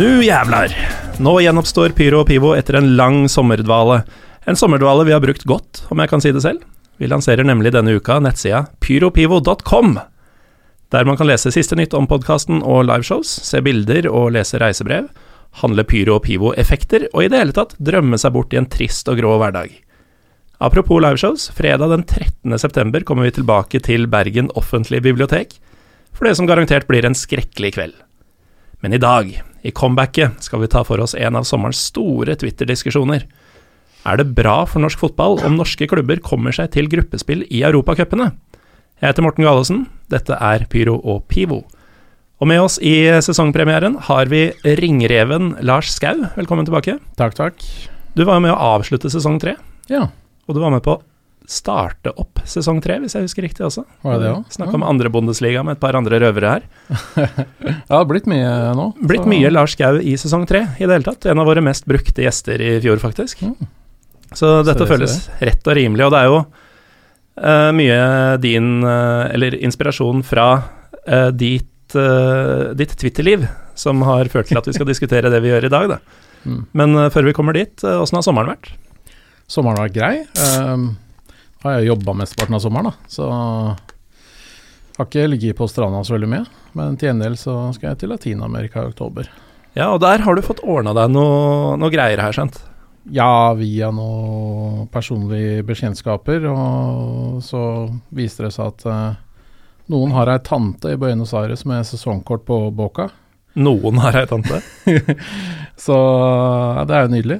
Nu jævlar! Nå gjenoppstår Pyro og Pivo etter en lang sommerdvale. En sommerdvale vi har brukt godt, om jeg kan si det selv. Vi lanserer nemlig denne uka nettsida pyropivo.com, der man kan lese siste nytt om podkasten og liveshows, se bilder og lese reisebrev, handle Pyro og Pivo-effekter, og i det hele tatt drømme seg bort i en trist og grå hverdag. Apropos liveshows, fredag den 13. september kommer vi tilbake til Bergen offentlige bibliotek, for det som garantert blir en skrekkelig kveld. Men i dag, i comebacket, skal vi ta for oss en av sommerens store Twitter-diskusjoner. Er det bra for norsk fotball om norske klubber kommer seg til gruppespill i europacupene? Jeg heter Morten Galesen, dette er Pyro og Pivo. Og med oss i sesongpremieren har vi ringreven Lars Skau. Velkommen tilbake. Takk, takk. Du var jo med å avslutte sesong tre, Ja, og du var med på starte opp sesong tre, hvis jeg husker riktig også. var det det også? Snakka om andre Bundesliga med et par andre røvere her. Ja, det har blitt mye nå. Blitt mye Lars Gau i sesong tre i det hele tatt. En av våre mest brukte gjester i fjor, faktisk. Mm. Så dette det, føles rett og rimelig, og det er jo uh, mye din uh, Eller inspirasjon fra uh, ditt, ditt Twitter-liv som har ført til at vi skal diskutere det vi gjør i dag, da. Mm. Men før vi kommer dit, åssen har sommeren vært? Sommeren har vært grei. Um, har jeg jobba mesteparten av sommeren, da. Så har ikke ligget på stranda så veldig mye. Men til gjengjeld så skal jeg til Latin-Amerika i oktober. Ja, og der har du fått ordna deg noe, noe greier her, skjønt. Ja, via noen personlige bekjentskaper, og så viste det seg at eh, noen har ei tante i Buenos Aires med sesongkort på Boca. Noen har ei tante. Så ja, det er jo nydelig.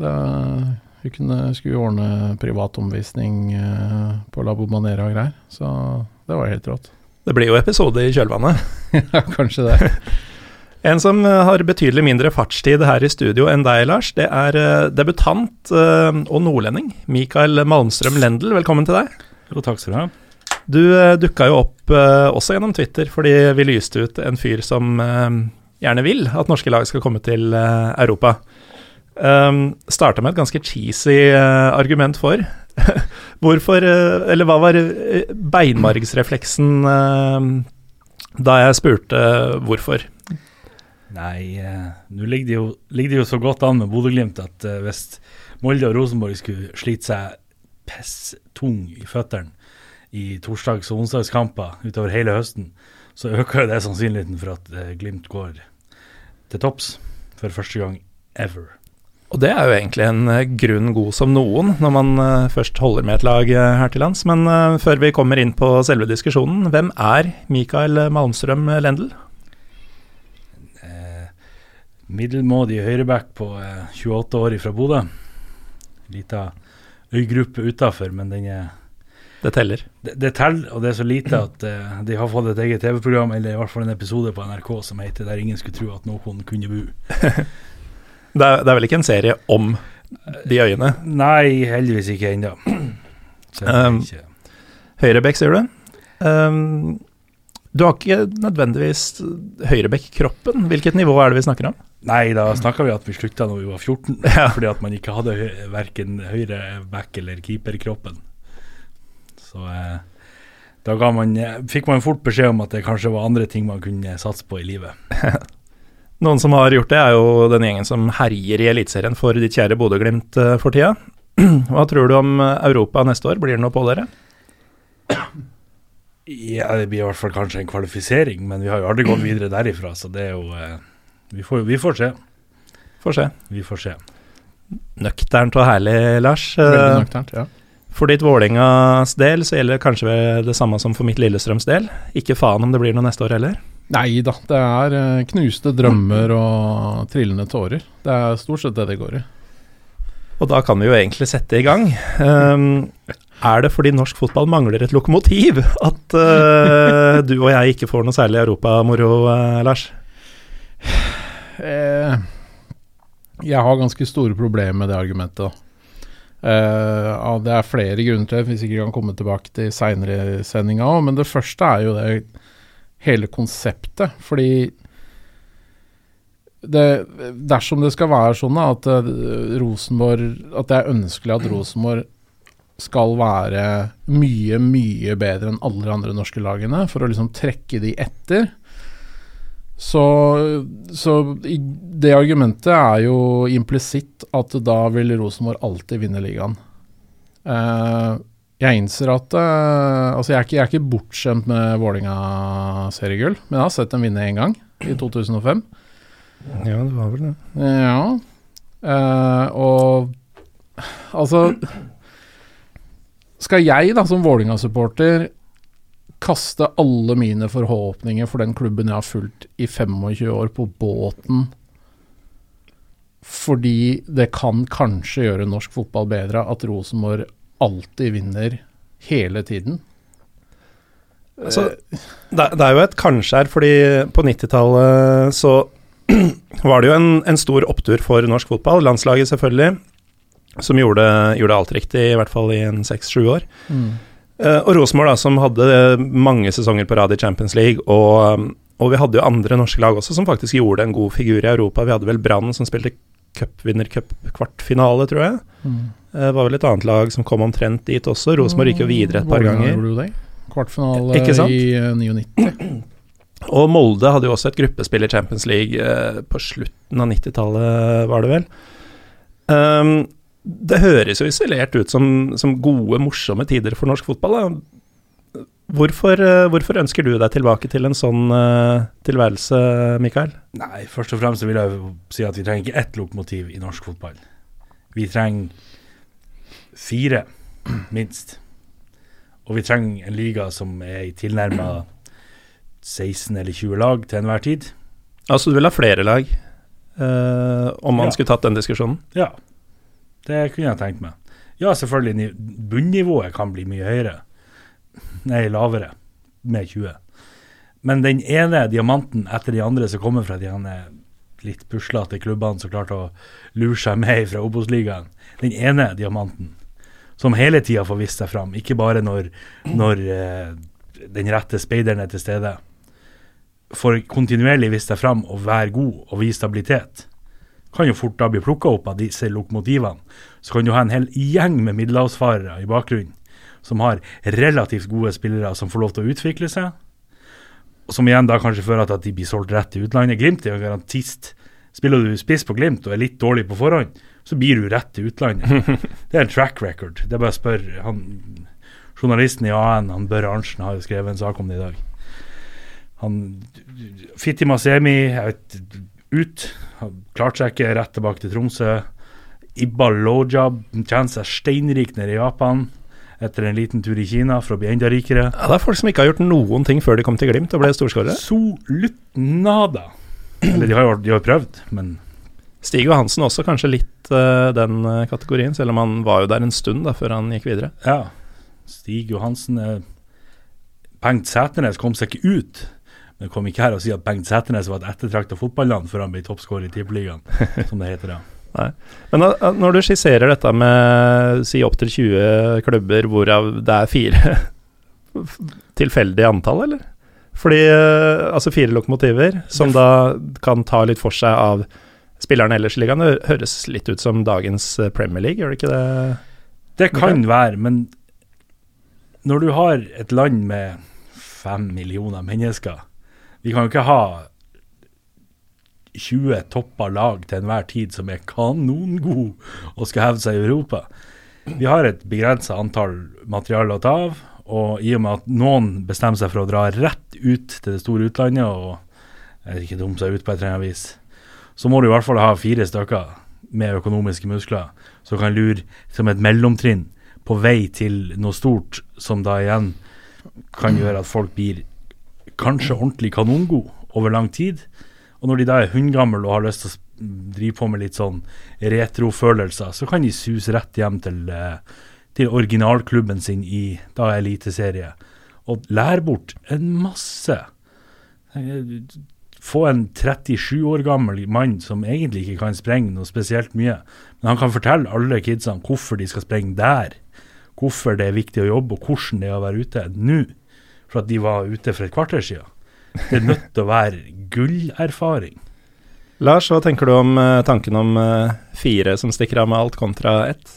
Det er, vi kunne, skulle ordne privat omvisning eh, på La Bomanera og greier, så det var helt rått. Det blir jo episode i kjølvannet. ja, kanskje det. En som eh, har betydelig mindre fartstid her i studio enn deg, Lars, det er eh, debutant og nordlending Mikael Malmstrøm Lendel. Velkommen til deg. Jo, takk skal du ha. Du dukka jo opp også gjennom Twitter fordi vi lyste ut en fyr som gjerne vil at norske lag skal komme til Europa. Um, Starta med et ganske cheesy uh, argument for. Hvorfor uh, Eller hva var eh, beinmargsrefleksen uh, da jeg spurte hvorfor? Nei, nå ligger, det jo, ligger det jo så godt an med Bodø-Glimt at hvis Molde og Rosenborg skulle slite seg pisstung i føttene i torsdags- og onsdagskamper utover hele høsten, så øker det sannsynligheten for at Glimt går til topps for første gang ever. Og det er jo egentlig en eh, grunn god som noen, når man eh, først holder med et lag eh, her til lands. Men før vi kommer inn på selve diskusjonen, hvem er Mikael Malmstrøm Lendel? Middelmådig høyreback på eh, 28 år fra Bodø. Lita øygruppe utafor, men den er Det teller. Det, det teller, og det er så lite at de har fått et eget TV-program, eller i hvert fall en episode på NRK som heter 'Der ingen skulle tro at noen kunne bo'. Det er, det er vel ikke en serie om de øyene. Nei, heldigvis ikke ennå. Um, Høyrebekk, sier du? Um, du har ikke nødvendigvis høyrebekk-kroppen. Hvilket nivå er det vi snakker om? Nei, da snakka vi at vi slutta når vi var 14, Ja. fordi at man ikke hadde hø verken høyreback- eller keeperkroppen. Så eh, da man, eh, fikk man fort beskjed om at det kanskje var andre ting man kunne satse på i livet. Noen som har gjort det, er jo den gjengen som herjer i Eliteserien for ditt kjære Bodø-Glimt eh, for tida. Hva tror du om eh, Europa neste år? Blir det noe på dere? Ja, det blir i hvert fall kanskje en kvalifisering, men vi har jo aldri gått videre derifra, så det er jo eh, vi, får, vi får se. Får se. Vi får se. Nøkternt og herlig, Lars. Veldig nøkternt, ja. For ditt Vålingas del så gjelder det kanskje det samme som for mitt Lillestrøms del. Ikke faen om det blir noe neste år heller. Nei da, det er eh, knuste drømmer og trillende tårer. Det er stort sett det det går i. Og da kan vi jo egentlig sette i gang. Um, er det fordi norsk fotball mangler et lokomotiv at uh, du og jeg ikke får noe særlig europamoro, uh, Lars? Eh, jeg har ganske store problemer med det argumentet. Eh, det er flere grunner til det, vi ikke kan komme tilbake til seinere i sendinga òg. Men det første er jo det hele konseptet. Fordi det, dersom det skal være sånn at eh, Rosenborg At det er ønskelig at Rosenborg skal være mye, mye bedre enn alle de andre norske lagene, for å liksom trekke de etter, Så, så det argumentet er jo implisitt at da vil Rosenborg alltid vinne ligaen. Eh, jeg innser at uh, Altså, jeg er ikke, jeg er ikke bortskjemt med Vålinga-seriegull, men jeg har sett dem vinne én gang, i 2005. Ja, det var vel det. Ja. Uh, og altså Skal jeg, da, som Vålinga-supporter, kaste alle mine forhåpninger for den klubben jeg har fulgt i 25 år, på båten fordi det kan kanskje gjøre norsk fotball bedre at Rosenborg alltid vinner hele tiden? Altså, det, det er jo et kanskje her, fordi på 90-tallet så var det jo en, en, stor opptur for norsk fotball. Landslaget, selvfølgelig, som gjorde, gjorde alt riktig, i hvert fall i en seks-sju år. Mm. Uh, og Rosenborg, som hadde mange sesonger på rad i Champions League. Og, og, vi hadde jo andre norske lag også som faktisk gjorde en god figur i Europa. Vi hadde vel Brann som spilte cupvinnercup-kvartfinale, tror jeg. Mm. Det uh, var vel et annet lag som kom omtrent dit også. Rosenborg gikk jo videre et par ganger. Det? Kvartfinale i uh, 99. Og Molde hadde jo også et gruppespill i Champions League eh, på slutten av 90-tallet, var det vel. Um, det høres jo isolert ut som, som, gode, morsomme tider for norsk fotball. Da. Hvorfor, uh, hvorfor, ønsker du deg tilbake til en sånn uh, tilværelse, Mikael? Nei, først og fremst vil jeg si at vi trenger ikke ett lokomotiv i norsk fotball. Vi trenger fire, minst. Og vi trenger en liga som er i tilnærma 16 eller 20 lag til enhver tid. Altså du vil ha flere lag, uh, om man ja. skulle tatt den diskusjonen? Ja, det kunne jeg tenkt meg. Ja, selvfølgelig, bunnivået kan bli mye høyere. Nei, lavere, med 20. Men den ene diamanten etter de andre som kommer fra de litt puslete klubbene som klarte å lure seg med fra Obos-ligaen, den ene diamanten som hele tida får vist seg fram, ikke bare når, når eh, den rette speideren er til stede får kontinuerlig vist seg fram og være god og vise stabilitet, kan jo fort da bli plukka opp av disse lokomotivene. Så kan du ha en hel gjeng med middelhavsfarere i bakgrunnen som har relativt gode spillere som får lov til å utvikle seg. Og som igjen da kanskje fører til at de blir solgt rett til utlandet. Glimt er jo garantist. Spiller du spiss på Glimt og er litt dårlig på forhånd, så blir du rett til utlandet. Det er en track record. Det er bare å spørre han, Journalisten i AN, han Børre Arntzen, har jo skrevet en sak om det i dag. Han Fitti Masemi ut. Han klarte seg ikke rett tilbake til Tromsø. Ibba Lojab tjener seg steinrik nede i Japan etter en liten tur i Kina for å bli enda rikere. Ja, Det er folk som ikke har gjort noen ting før de kom til Glimt og ble storskårere. Absolutt nada. Eller de har jo prøvd, men Stig Johansen også kanskje litt uh, den uh, kategorien, selv om han var jo der en stund da, før han gikk videre. Ja. Stig Johansen uh, Bengt Sæternes kom seg ikke ut men kom ikke her og si at Bengt Sæternes var et ettertrakta fotballand før han ble toppskårer i Tippeligaen, som det heter da. Nei. Men når du skisserer dette med si opptil 20 klubber, hvorav det er fire tilfeldig antall, eller? Fordi altså fire lokomotiver, som da kan ta litt for seg av spillerne ellers i ligaen, det høres litt ut som dagens Premier League, gjør det ikke det? Det kan være, men når du har et land med fem millioner mennesker vi kan jo ikke ha 20 toppa lag til enhver tid som er kanongode og skal hevde seg i Europa. Vi har et begrensa antall materiale å ta av, og i og med at noen bestemmer seg for å dra rett ut til det store utlandet og jeg ikke dumme seg ut på et eller annet vis, så må du i hvert fall ha fire stykker med økonomiske muskler som kan lure som et mellomtrinn på vei til noe stort, som da igjen kan gjøre at folk blir kanskje ordentlig kanongod over lang tid. Og når de da er hundegamle og har lyst til å drive på med litt sånn retrofølelser, så kan de suse rett hjem til, eh, til originalklubben sin i da eliteserie og lære bort en masse. Få en 37 år gammel mann som egentlig ikke kan sprenge noe spesielt mye, men han kan fortelle alle kidsene hvorfor de skal sprenge der, hvorfor det er viktig å jobbe, og hvordan det er å være ute nå for at de var ute for et kvarter siden. Det er nødt til å være gullerfaring. Lars, hva tenker du om uh, tanken om uh, fire som stikker av med alt, kontra ett?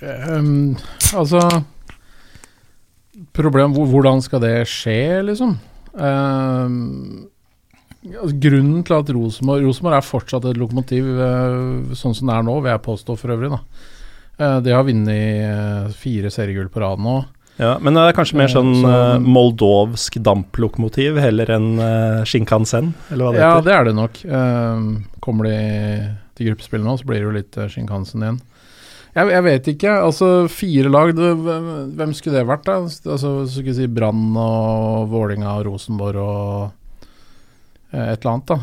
Um, altså Problem Hvordan skal det skje, liksom? Um, altså, Grunnen til at Rosenborg Rosenborg er fortsatt et lokomotiv eh, sånn som det er nå, vil jeg påstå for øvrig. da. Eh, de har vunnet eh, fire seriegull på rad nå. Ja, Men det er kanskje mer Eh, sånn så- eh, moldovsk damplokomotiv heller enn uh, Shinkansen, eller hva det Ja, det er det nok. Eh, kommer de til gruppespill nå, så blir det jo litt uh, Shinkansen igjen. Jeg, jeg vet ikke. altså Fire lag, hvem, skulle det vært? da? Altså, så Skulle jeg si Brann og Vålinga og Rosenborg og et eller annet, da.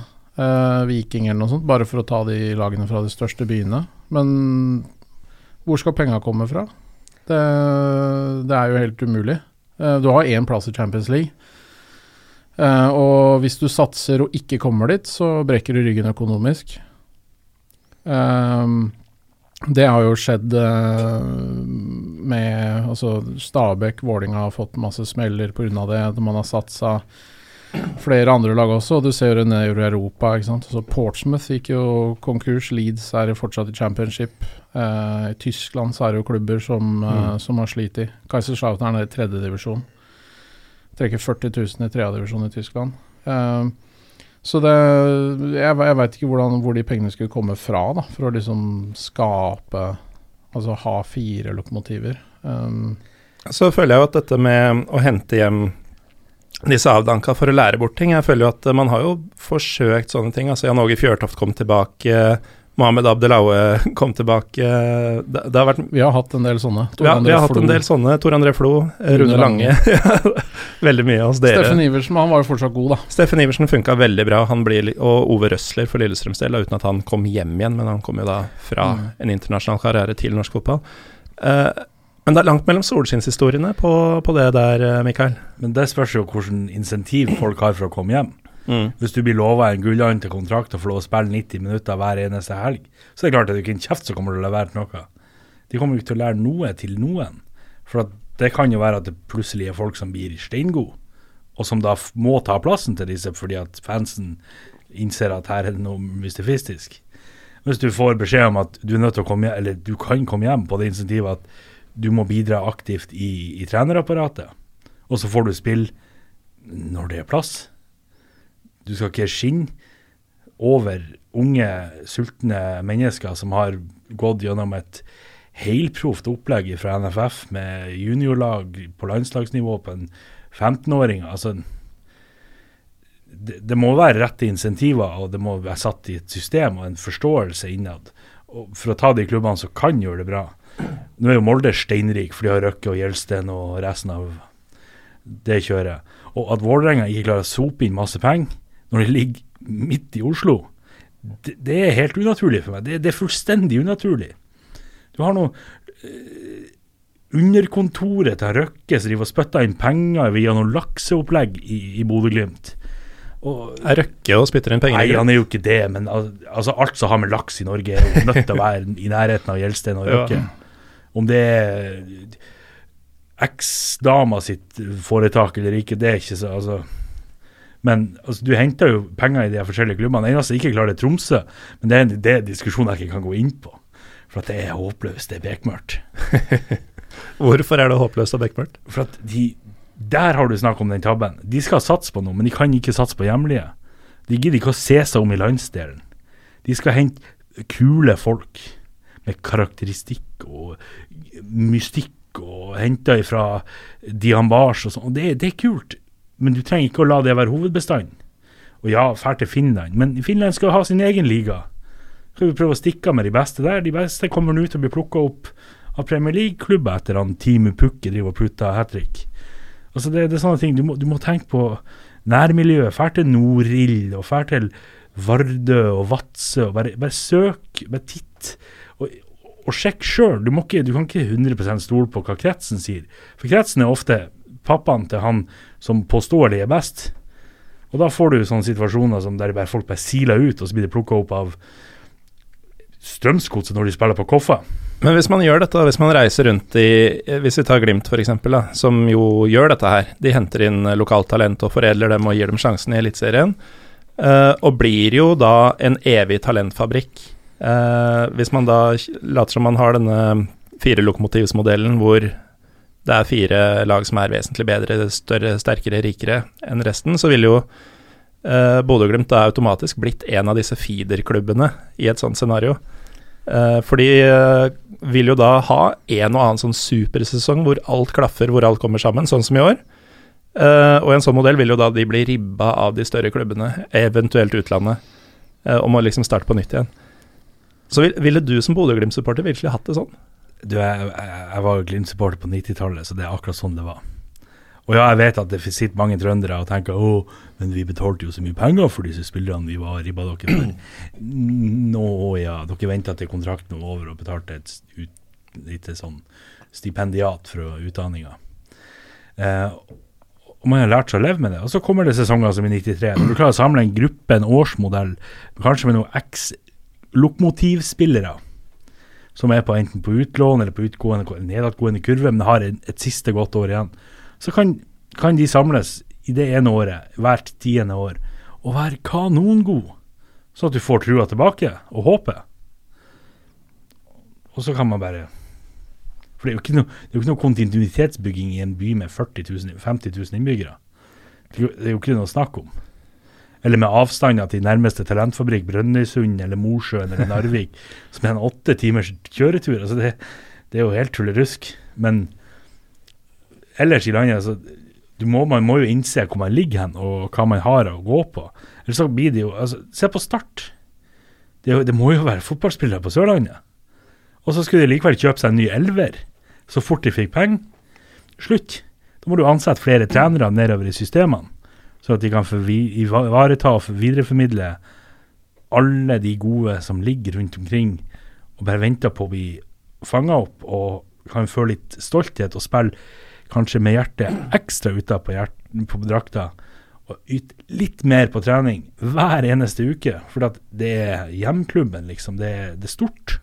Viking eller noe sånt, bare for å ta de lagene fra de største byene. Men hvor skal penga komme fra? Det, det er jo helt umulig. Eh, du har én plass i Champions League. Eh, og hvis du satser og ikke kommer dit, så brekker du ryggen økonomisk. Ehm, det har jo skjedd eh, med altså Stabæk, Vålinga har fått masse smeller pga. det. Man har satsa flere andre lag også, og du ser jo nede i Europa. ikke sant? Så Portsmouth gikk jo konkurs, Leeds er fortsatt i championship. Eh, I Tyskland så er det jo klubber som, eh, Mm. som har slitt i. Kaiserslautern er i tredjedivisjon. Trekker 40 000 i tredjedivisjon i Tyskland. Eh, så det Jeg, jeg veit ikke hvordan, hvor de pengene skulle komme fra, da, for å liksom skape Altså ha fire lokomotiver. Um, Så føler jeg jo at dette med å hente hjem disse avdanka for å lære bort ting Jeg føler jo at man har jo forsøkt sånne ting. Altså Jan Åge Fjørtoft kom tilbake, Mohammed Abdelaue kom tilbake. Det, det har vært vi har hatt en del sånne. Tor ja, André vi har hatt Flo, en del sånne. Tor André Flo, Rune Lange. Veldig mye hos dere. Steffen Iversen, han var jo fortsatt god, da. Steffen Iversen funka veldig bra, han blir, og Ove Røsler for Lillestrøms del, uten at han kom hjem igjen, men han kom jo da fra Mm. en internasjonal karriere til norsk fotball. Uh, men det er langt mellom solskinnshistoriene på, på det der, eh, Mikael. Men det spørs jo hvilken insentiv folk har for å komme hjem. Mm. Hvis du blir lova en gullhånd til kontrakt og får lov å spille 90 minutter hver eneste helg, så er det klart at det er ikke en kjeft som kommer til å levere noe. De kommer ikke til å lære noe til noen. For det kan jo være at det plutselig er folk som blir steingode, og som da må ta plassen til disse fordi at fansen innser at her er det noe mystifistisk. Hvis du får beskjed om at du er nødt til å komme hjem, eller du kan komme hjem på det insentivet at du må bidra aktivt i, i trenerapparatet, og så får du spille når det er plass. Du skal ikke skinne over unge, sultne mennesker som har gått gjennom et helproft opplegg fra NFF med juniorlag på landslagsnivå på en 15-åring. Altså, det, det må være rette insentiver, og det må være satt i et system og en forståelse innad. For å ta de klubbene som kan gjøre det bra. Nå er jo Molde steinrik, for de har Røkke og Gjelsten og resten av det kjøret. Og at Vålerenga ikke klarer å sope inn masse penger når de ligger midt i Oslo, det, det er helt unaturlig for meg. Det, det er fullstendig unaturlig. Du har noe eh, Underkontoret til Røkke som driver og spytter inn penger via noe lakseopplegg i, i Bodø-Glimt. Er Røkke og spytter inn penger? Nei, han er jo ikke det, men altså alt som har med laks i Norge, er jo nødt til å være i nærheten av Gjelsten og Ja. Røkke. Om det er eksdama sitt foretak eller ikke, det er ikke så altså. Men altså, du henter jo penger i de forskjellige klubbene. Det eneste jeg ikke klarer, er Tromsø. Men det er en det er diskusjon jeg ikke kan gå inn på. For at det er håpløst, det er bekmørkt. Hvorfor er det håpløst og bekmørkt? For at de Der har du snakk om den tabben. De skal satse på noe, men de kan ikke satse på hjemlige. De gidder ikke å se seg om i landsdelen. De skal hente kule folk med karakteristikk og mystikk og henta ifra Diambars og sånn. Det, det er kult, men du trenger ikke å la det være hovedbestanden. Og ja, fær til Finland, men Finland skal ha sin egen liga. Skal vi prøve å stikke av med de beste der? De beste kommer nå til å bli plukka opp av Premier League-klubber etter han Timu Pukke driver og putter hat trick. Altså det, det er sånne ting. Du må, du må tenke på nærmiljøet. Fær til Norild og fær til Vardø og Vadsø. og Bare, bare søk, bare titt. Og, og sjekk sjøl. Du, du kan ikke 100% stole på hva kretsen sier. For kretsen er ofte pappaen til han som påståelig er best. Og da får du sånne situasjoner der bare folk bare siler ut, og så blir de plukka opp av Strømsgodset når de spiller på Koffa. Men hvis man gjør dette, hvis man reiser rundt i Hvis vi tar Glimt f.eks., som jo gjør dette her. De henter inn lokalt talent og foredler dem og gir dem sjansen i Eliteserien. Uh, og blir jo da en evig talentfabrikk. Uh, hvis man da later som man har denne firelokomotivsmodellen hvor det er fire lag som er vesentlig bedre, større, sterkere, rikere enn resten, så vil jo eh, Bodø-Glimt da automatisk blitt en av disse feederklubbene i et sånt scenario. Eh, for de eh, vil jo da ha en og annen sånn supersesong hvor alt klaffer, hvor alt kommer sammen, sånn som i år. Uh, og i en sånn modell vil jo da de bli ribba av de større klubbene, eventuelt utlandet, Og må liksom starte på nytt igjen. Så vil, ville du som Bodø-Glimt-supporter virkelig hatt det sånn? Du, jeg, jeg var jo Glimt-supporter på 90-tallet, så det er akkurat sånn det var. Og ja, jeg vet at det sitter mange trøndere og tenker å, men vi betalte jo så mye penger for disse spillerne vi var ribba dere for. Nå ja, dere venta til kontrakten var over og betalte et ut, lite sånn stipendiat fra utdanninga. Eh, og man har lært seg å leve med det. Og så kommer det sesonger som i 93. Når du klarer å samle en gruppe, en årsmodell, kanskje med noen eks-lokomotivspillere som er på enten på utlån eller på utgående, nedadgående kurve, men har et, siste godt år igjen så kan, kan de samles i det ene året, hvert tiende år, og være kanongod, sånn at du får trua tilbake, og håpet. Og så kan man bare For det er jo ikke noe, jo ikke noe kontinuitetsbygging i en by med 40 000, 50 000 innbyggere. Det er jo ikke noe å snakke om. Eller med avstander til nærmeste talentfabrikk, Brønnøysund eller Mosjøen eller Narvik, som er en åtte timers kjøretur. Altså det, det er jo helt tullerusk. Men ellers i landet altså, må, Man må jo innse hvor man ligger hen, og hva man har å gå på. Ellers så blir det jo altså, Se på Start. Det, det, må jo være fotballspillere på Sørlandet. Og så skulle de likevel kjøpe seg en ny elver så fort de fikk penger. Slutt. Da må du ansette flere trenere nedover i systemene, så at de kan ivareta og videreformidle alle de gode som ligger rundt omkring og bare venter på å bli fanga opp og kan føle litt stolthet og spille kanskje med hjertet ekstra utapå på drakta, og yte litt mer på trening hver eneste uke. For det er hjemklubben, liksom. Det er, det er stort.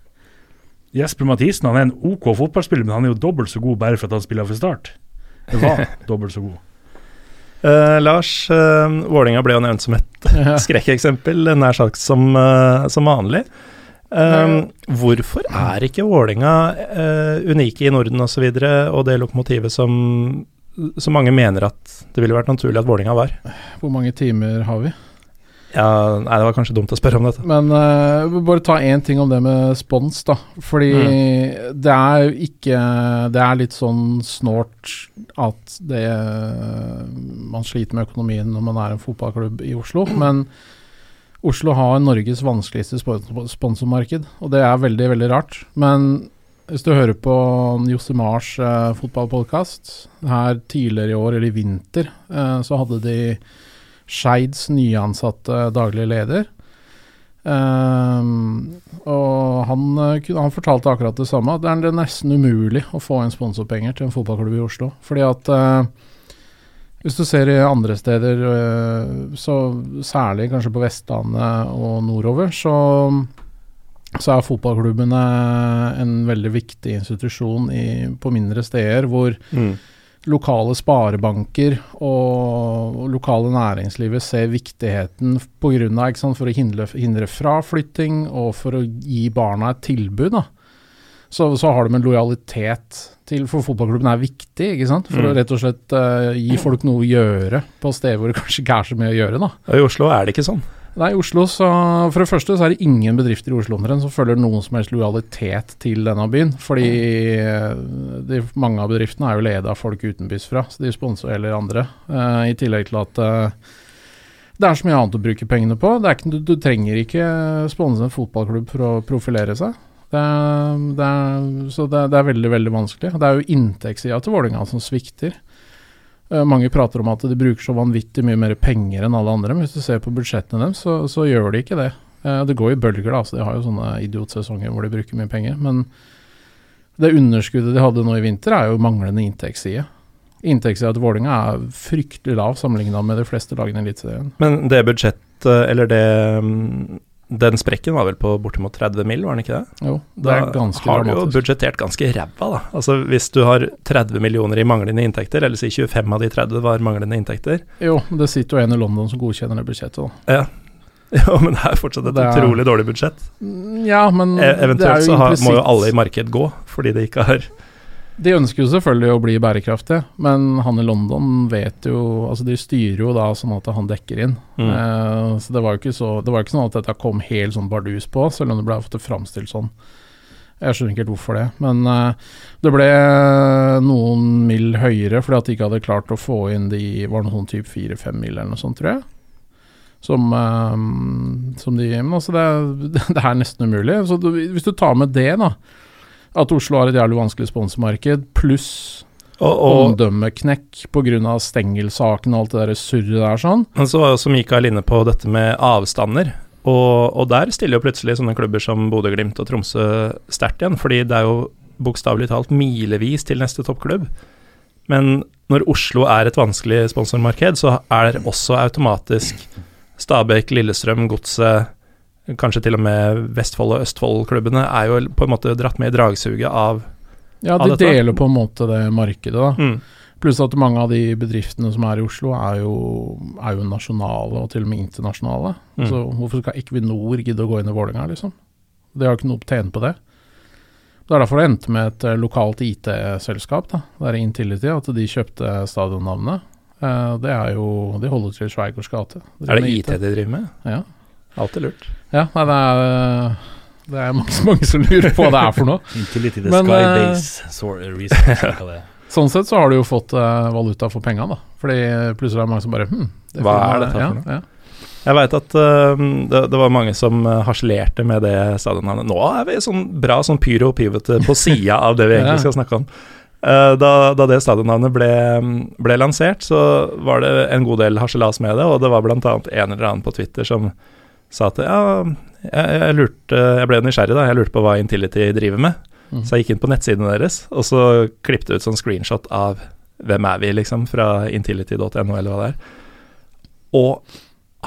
Jesper Mathisen han er en OK fotballspiller, men han er jo dobbelt så god bare for at han spiller for Start. Det var dobbelt så god. Uh, Lars, uh, Vålinga ble jo nevnt som et skrekkeksempel, nær sagt som, uh, som vanlig. Um, hvorfor er ikke Vålinga uh, unike i Norden osv., og, så videre, og det lokomotivet som, som mange mener at det ville vært naturlig at Vålinga var? Hvor mange timer har vi? Ja, nei, Det var kanskje dumt å spørre om dette. Men uh, bare ta én ting om det med spons, da. Fordi mm. det er jo ikke Det er litt sånn snålt at det Man sliter med økonomien når man er en fotballklubb i Oslo, men Oslo har Norges vanskeligste sponsormarked, og det er veldig, veldig rart. Men hvis du hører på Josimars uh, fotballpodkast her tidligere i år, eller i vinter, uh, så hadde de Skeids nyansatte daglig leder. Um, og han, eh, han, fortalte akkurat det samme. at Det er nesten umulig å få inn sponsorpenger til en fotballklubb i Oslo. Fordi at uh, hvis du ser i andre steder, uh, så særlig kanskje på Vestlandet og nordover, så, så er fotballklubbene en veldig viktig institusjon i, på mindre steder, hvor mm. Lokale sparebanker og, og lokale næringslivet ser viktigheten på grunn av, sant, for å hindre, hindre, fraflytting og for å gi barna et tilbud. da. Så, så har de en lojalitet til For fotballklubben er viktig, ikke sant? For mm. å rett og slett uh, gi folk noe å gjøre på steder hvor det kanskje ikke er så mye å gjøre. da. I Oslo er det ikke sånn? Nei, Oslo så, For det første så er det ingen bedrifter i Oslo som følger noen som helst lojalitet til denne byen. Fordi de, mange av bedriftene er jo ledet av folk utenbys fra, så de sponser eller andre. Uh, I tillegg til at uh, det er så mye annet å bruke pengene på. Ikke, du, du, trenger ikke sponse en fotballklubb for å profilere seg. Det, det, så det, det, er veldig, veldig vanskelig. Det er jo inntektssida til Vålerenga som svikter. Uh, mange prater om at de bruker så vanvittig mye mer penger enn alle andre, men hvis du ser på budsjettene deres, så, så gjør de ikke det. Uh, det går i bølger, da. Så de har jo sånne idiotsesonger hvor de bruker mye penger. Men det underskuddet de hadde nå i vinter, er jo manglende inntektsside. Inntektssida til Vålerenga er fryktelig lav sammenligna med de fleste lagene i Eliteserien. Men det budsjettet, eller det mm, den sprekken var vel på bortimot 30 mill., var den ikke det? Jo, det er ganske Da har du jo budsjettert ganske ræva, da. Altså Hvis du har 30 millioner i manglende inntekter, eller si 25 av de 30 var manglende inntekter Jo, det sitter jo en i London som godkjenner det budsjettet, da. Ja. ja, men det er fortsatt et er, utrolig dårlig budsjett. Ja, men e Eventuelt så har, må jo alle i marked gå, fordi det ikke har De ønsker jo selvfølgelig å bli bærekraftige, men han i London vet jo Altså, de styrer jo da sånn at han dekker inn. Mm. Eh, så det var jo ikke så Det var ikke sånn at dette kom helt sånn bardus på, selv om det ble fått framstilt sånn. Jeg skjønner ikke helt hvorfor det, men eh, det ble noen mil høyere fordi at de ikke hadde klart å få inn de Var noe sånn type fire-fem mil eller noe sånt, tror jeg. Som, eh, som de Men altså, det, det er nesten umulig. Så du, hvis du tar med det, da at Oslo har et jævlig vanskelig sponsormarked, pluss Og, og omdømmeknekk pga. stengelsaken og alt det der surret der sånn. men så var også Mikael inne på dette med avstander. Og, og der stiller jo plutselig sånne klubber som Bodø-Glimt og Tromsø sterkt igjen, fordi det er jo bokstavelig talt milevis til neste toppklubb. Men når Oslo er et vanskelig sponsormarked, så er det også automatisk Stabæk, Lillestrøm, Godset, kanskje til og med Vestfold og Østfold-klubbene, er jo på en måte dratt med i dragsuget av Ja, Av de dette? deler på en måte det markedet, da. mm, Pluss at mange av de bedriftene som er i Oslo, er jo, er jo nasjonale, og til og med internasjonale. Mm. Så hvorfor skal Equinor gidde å gå inn i Vålerenga, liksom? De har ikke noe å tjene på det. Det er derfor det endte med et eh, lokalt IT-selskap, da. Det er Intility, at de kjøpte stadionnavnet. Eh, det er jo De holder til i Schweigers gate. Er det IT de driver med? Ja. Alltid lurt. Ja, nei, det er, det er mange, mange som lurer på hva det er for noe. Inntil litt i the Men, Sky eh, Base Sor- Research, det er. Sånn sett så har du jo fått uh, valuta for penga, da. Fordi plutselig er det mange som bare hm, Hva er dette ja, for noe? Ja. Jeg veit at uh, det, det var mange som harselerte med det stadionnavnet. Nå er vi sånn bra sånn pyro pivete på sida av det vi egentlig skal snakke om. Uh, da, da det stadionnavnet ble, ble lansert, så var det en god del harselas med det, og det var bl.a. en eller annen på Twitter som sa at ja, jeg, jeg lurte Jeg ble nysgjerrig, da. Jeg lurte på hva Intility driver med. Mm. Så jeg gikk inn på nettsidene deres, og så klippet ut sånn screenshot av hvem er vi, liksom, fra intility.no, eller hva det er. Og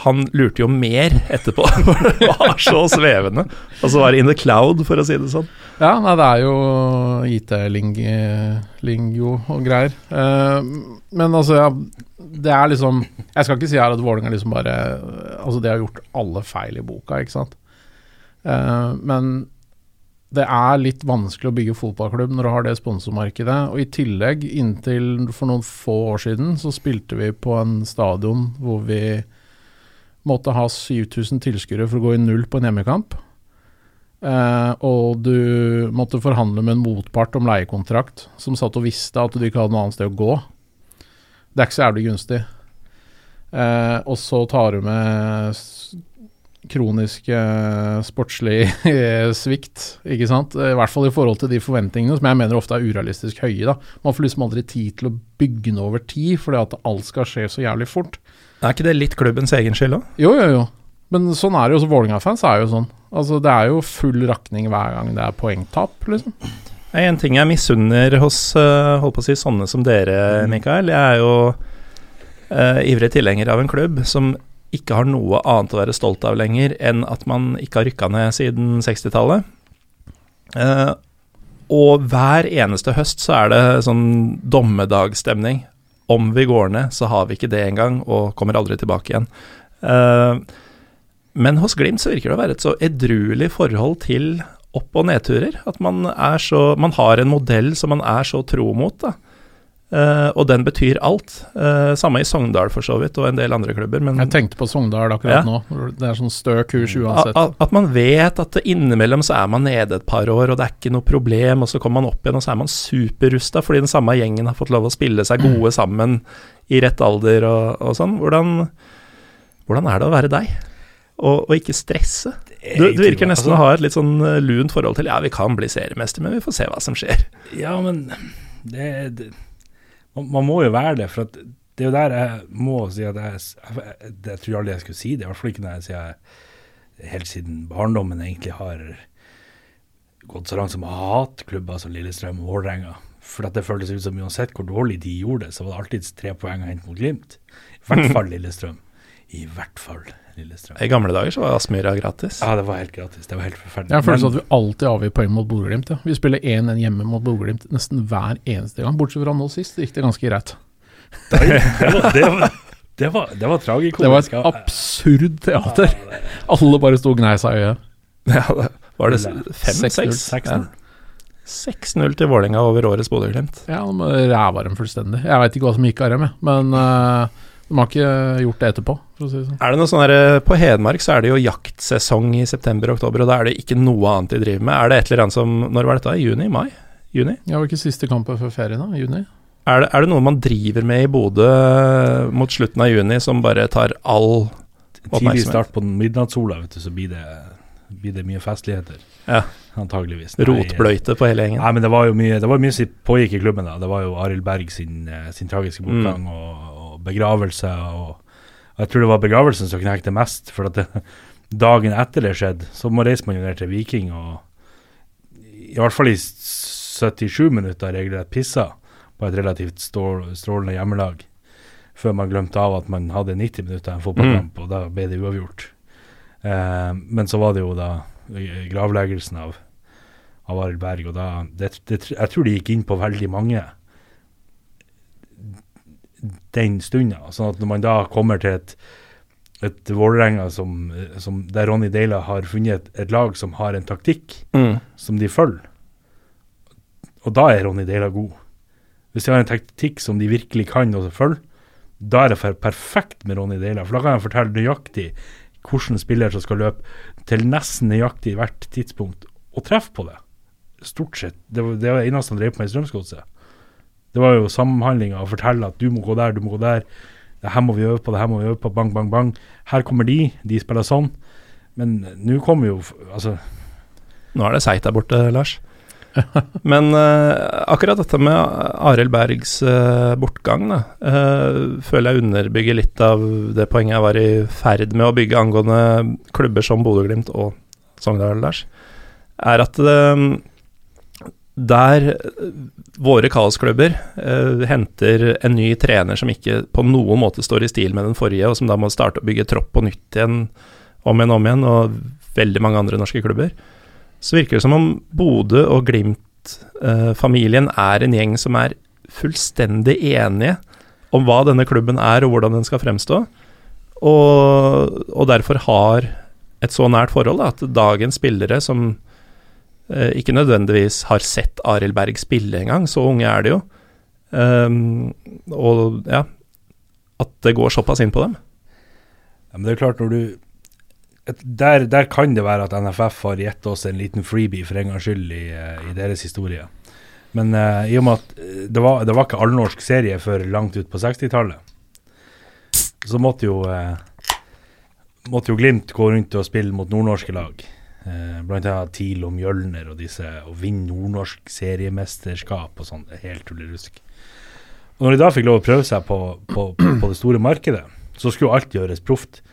han lurte jo mer etterpå, for det var så svevende. Og så var det in the cloud, for å si det sånn. Ja, nei, det er jo IT-lingo og greier. Eh, men altså, ja, det er liksom Jeg skal ikke si her at Vålerenga liksom bare Altså, de har gjort alle feil i boka, ikke sant. Uh, men det er litt vanskelig å bygge fotballklubb når du har det sponsormarkedet. Og i tillegg, inntil for noen få år siden, så spilte vi på en stadion hvor vi måtte ha 7000 tilskuere for å gå i null på en hjemmekamp. Uh, og du måtte forhandle med en motpart om leiekontrakt, som satt og visste at du ikke hadde noe annet sted å gå. Det er ikke så jævlig gunstig. Eh, og så tar du med kronisk eh, sportslig svikt, ikke sant. I hvert fall i forhold til de forventningene, som jeg mener ofte er urealistisk høye. da. Man får liksom aldri tid til å bygge noe over tid, fordi at alt skal skje så jævlig fort. Er ikke det litt klubbens egen skyld òg? Jo, jo, jo. Men sånn er det jo. Vålerenga-fans er jo sånn. Altså, Det er jo full rakning hver gang det er poengtap, liksom. En ting jeg misunner hos øh, holdt på å si sånne som dere, Mikael. Jeg er jo uh, ivrig tilhenger av en klubb som ikke har noe annet å være stolt av lenger enn at man ikke har rykka ned siden 60-tallet. Uh, og hver eneste høst så er det sånn dommedagsstemning. Om vi går ned, så har vi ikke det engang, og kommer aldri tilbake igjen. Uh, men hos Glimt så virker det å være et så edruelig forhold til opp- og nedturer. At man er så Man har en modell som man er så tro mot. Eh, og den betyr alt. Eh, samme i Sogndal for så vidt, og en del andre klubber. Men Jeg tenkte på Sogndal akkurat Ja. nå. Det er sånn stø kurs uansett. at- at man vet at innimellom så er man nede et par år, og det er ikke noe problem, og så kommer man opp igjen, og så er man superrusta fordi den samme gjengen har fått lov å spille seg gode sammen i rett alder og, og sånn. Hvordan, hvordan er det å være deg? Og, og ikke stresse? Du, du virker nesten å ha et litt sånn eh, lunt forhold til ja, vi kan bli seriemester, men vi får se hva som skjer. Ja, men det, det man, må jo være det, for det er jo der jeg må si at jeg, jeg, jeg tror aldri jeg skulle si det, i hvert fall ikke når jeg sier jeg helt siden barndommen egentlig har gått så langt som å hate klubber som Lillestrøm og Vålerenga. For at det føltes ut som uansett hvor dårlig de gjorde det, så var det alltid tre poeng å hente mot Glimt. I hvert fall Lillestrøm. I hvert fall Lillestrøm. I gamle dager så var Aspmyra gratis. Ja, det var helt gratis. Det var helt forferdelig. Jeg føler Men- at vi alltid avgir poeng mot Bodø-Glimt. Ja. Vi spiller 1-1 hjemme mot Bodø-Glimt nesten hver eneste gang. Bortsett fra nå sist, det gikk det ganske greit. det, var, det, var, det, var, det var tragikomisk. Det var et absurd teater. Alle bare sto og gnei seg i øyet. Ja, det- var det Eller fem-seks? 6-0. Ja. 6-0 til Vålerenga over årets Bodø-Glimt. Ja, de ræva dem fullstendig. Jeg veit ikke hva som gikk av dem. Men uh, de har ikke gjort det etterpå, for å si det sånn. Er det noe sånn der, På Hedmark så er det jo jaktsesong i september og oktober, og da er det ikke noe annet de driver med. Er det et eller annet som Når var dette? Juni? Mai? Juni? Ja, var ikke siste kampen før ferien, da? Juni? Er det, er det noe man driver med i Bodø mot slutten av juni som bare tar all Tidlig start på midnattssola, vet du, så blir det, blir det mye festligheter. Ja. Antageligvis. Nei, rotbløyte på hele gjengen? Nei, men det var jo mye Det var mye som pågikk i klubben da. Det var jo Arild Berg sin, eh, sin tragiske bortgang og, og begravelse. Og, og jeg tror det var begravelsen som knekte mest. For at det, dagen etter det skjedde, så må reise man jo ned til Viking og i hvert fall i 77 minutter regelrett pissa på et relativt stål, strålende hjemmelag. Før man glemte av at man hadde 90 minutter en fotballkamp, og da ble det uavgjort. Eh, men så var det jo da gravleggelsen av av Arild Berg, og da det, det, Jeg tror det gikk inn på veldig mange den stunda. Sånn at når man da kommer til et, et Vålerenga som, som, der Ronny Deila har funnet et, et lag som har en taktikk Mm. som de følger, og da er Ronny Deila god. Hvis de har en taktikk som de virkelig kan og følge, da er det perfekt med Ronny Deila. For da kan jeg fortelle nøyaktig hvilken spiller som skal løpe til nesten nøyaktig hvert tidspunkt, og treffe på det. Stort sett. Det var det var eneste han drev på med i Strømsgodset. Det var jo samhandlinga å fortelle at du må gå der, du må gå der. Det her må vi øve på, det her må vi øve på. Bang, bang, bang. Her kommer de, de spiller sånn. Men nå kommer jo Altså, Nå er det seigt der borte, Lars. Men uh, akkurat dette med Arild Bergs uh, bortgang, da, uh, føler jeg underbygger litt av det poenget jeg var i ferd med å bygge angående klubber som Bodø-Glimt og Sogndal, Lars. Er at eh, der våre kaosklubber eh, henter en ny trener som ikke på noen måte står i stil med den forrige, og som da må starte å bygge tropp på nytt igjen, om igjen, om igjen, og veldig mange andre norske klubber, så virker det som om Bodø og Glimt-familien er en gjeng som er fullstendig enige om hva denne klubben er, og hvordan den skal fremstå, og, og derfor har et så nært forhold da, at dagens spillere som eh, ikke nødvendigvis har sett Arild Berg spille engang, så unge er de jo, Um, og ja, at det går såpass inn på dem. Ja, men det er klart når du der, der kan det være at NFF har gitt oss en liten freebie for en gangs skyld i, eh, i deres historie. Men uh, i og med at eh, det var, det var ikke allnorsk serie før langt ut på 60-tallet, så måtte jo uh, måtte jo Glimt gå rundt og spille mot nordnorske lag. Eh, blant annet TIL og Mjølner og disse, og vinne nordnorsk seriemesterskap og sånn. Helt tullerusk. Og når de da fikk lov å prøve seg på, på, på det store markedet, så skulle alt gjøres proft.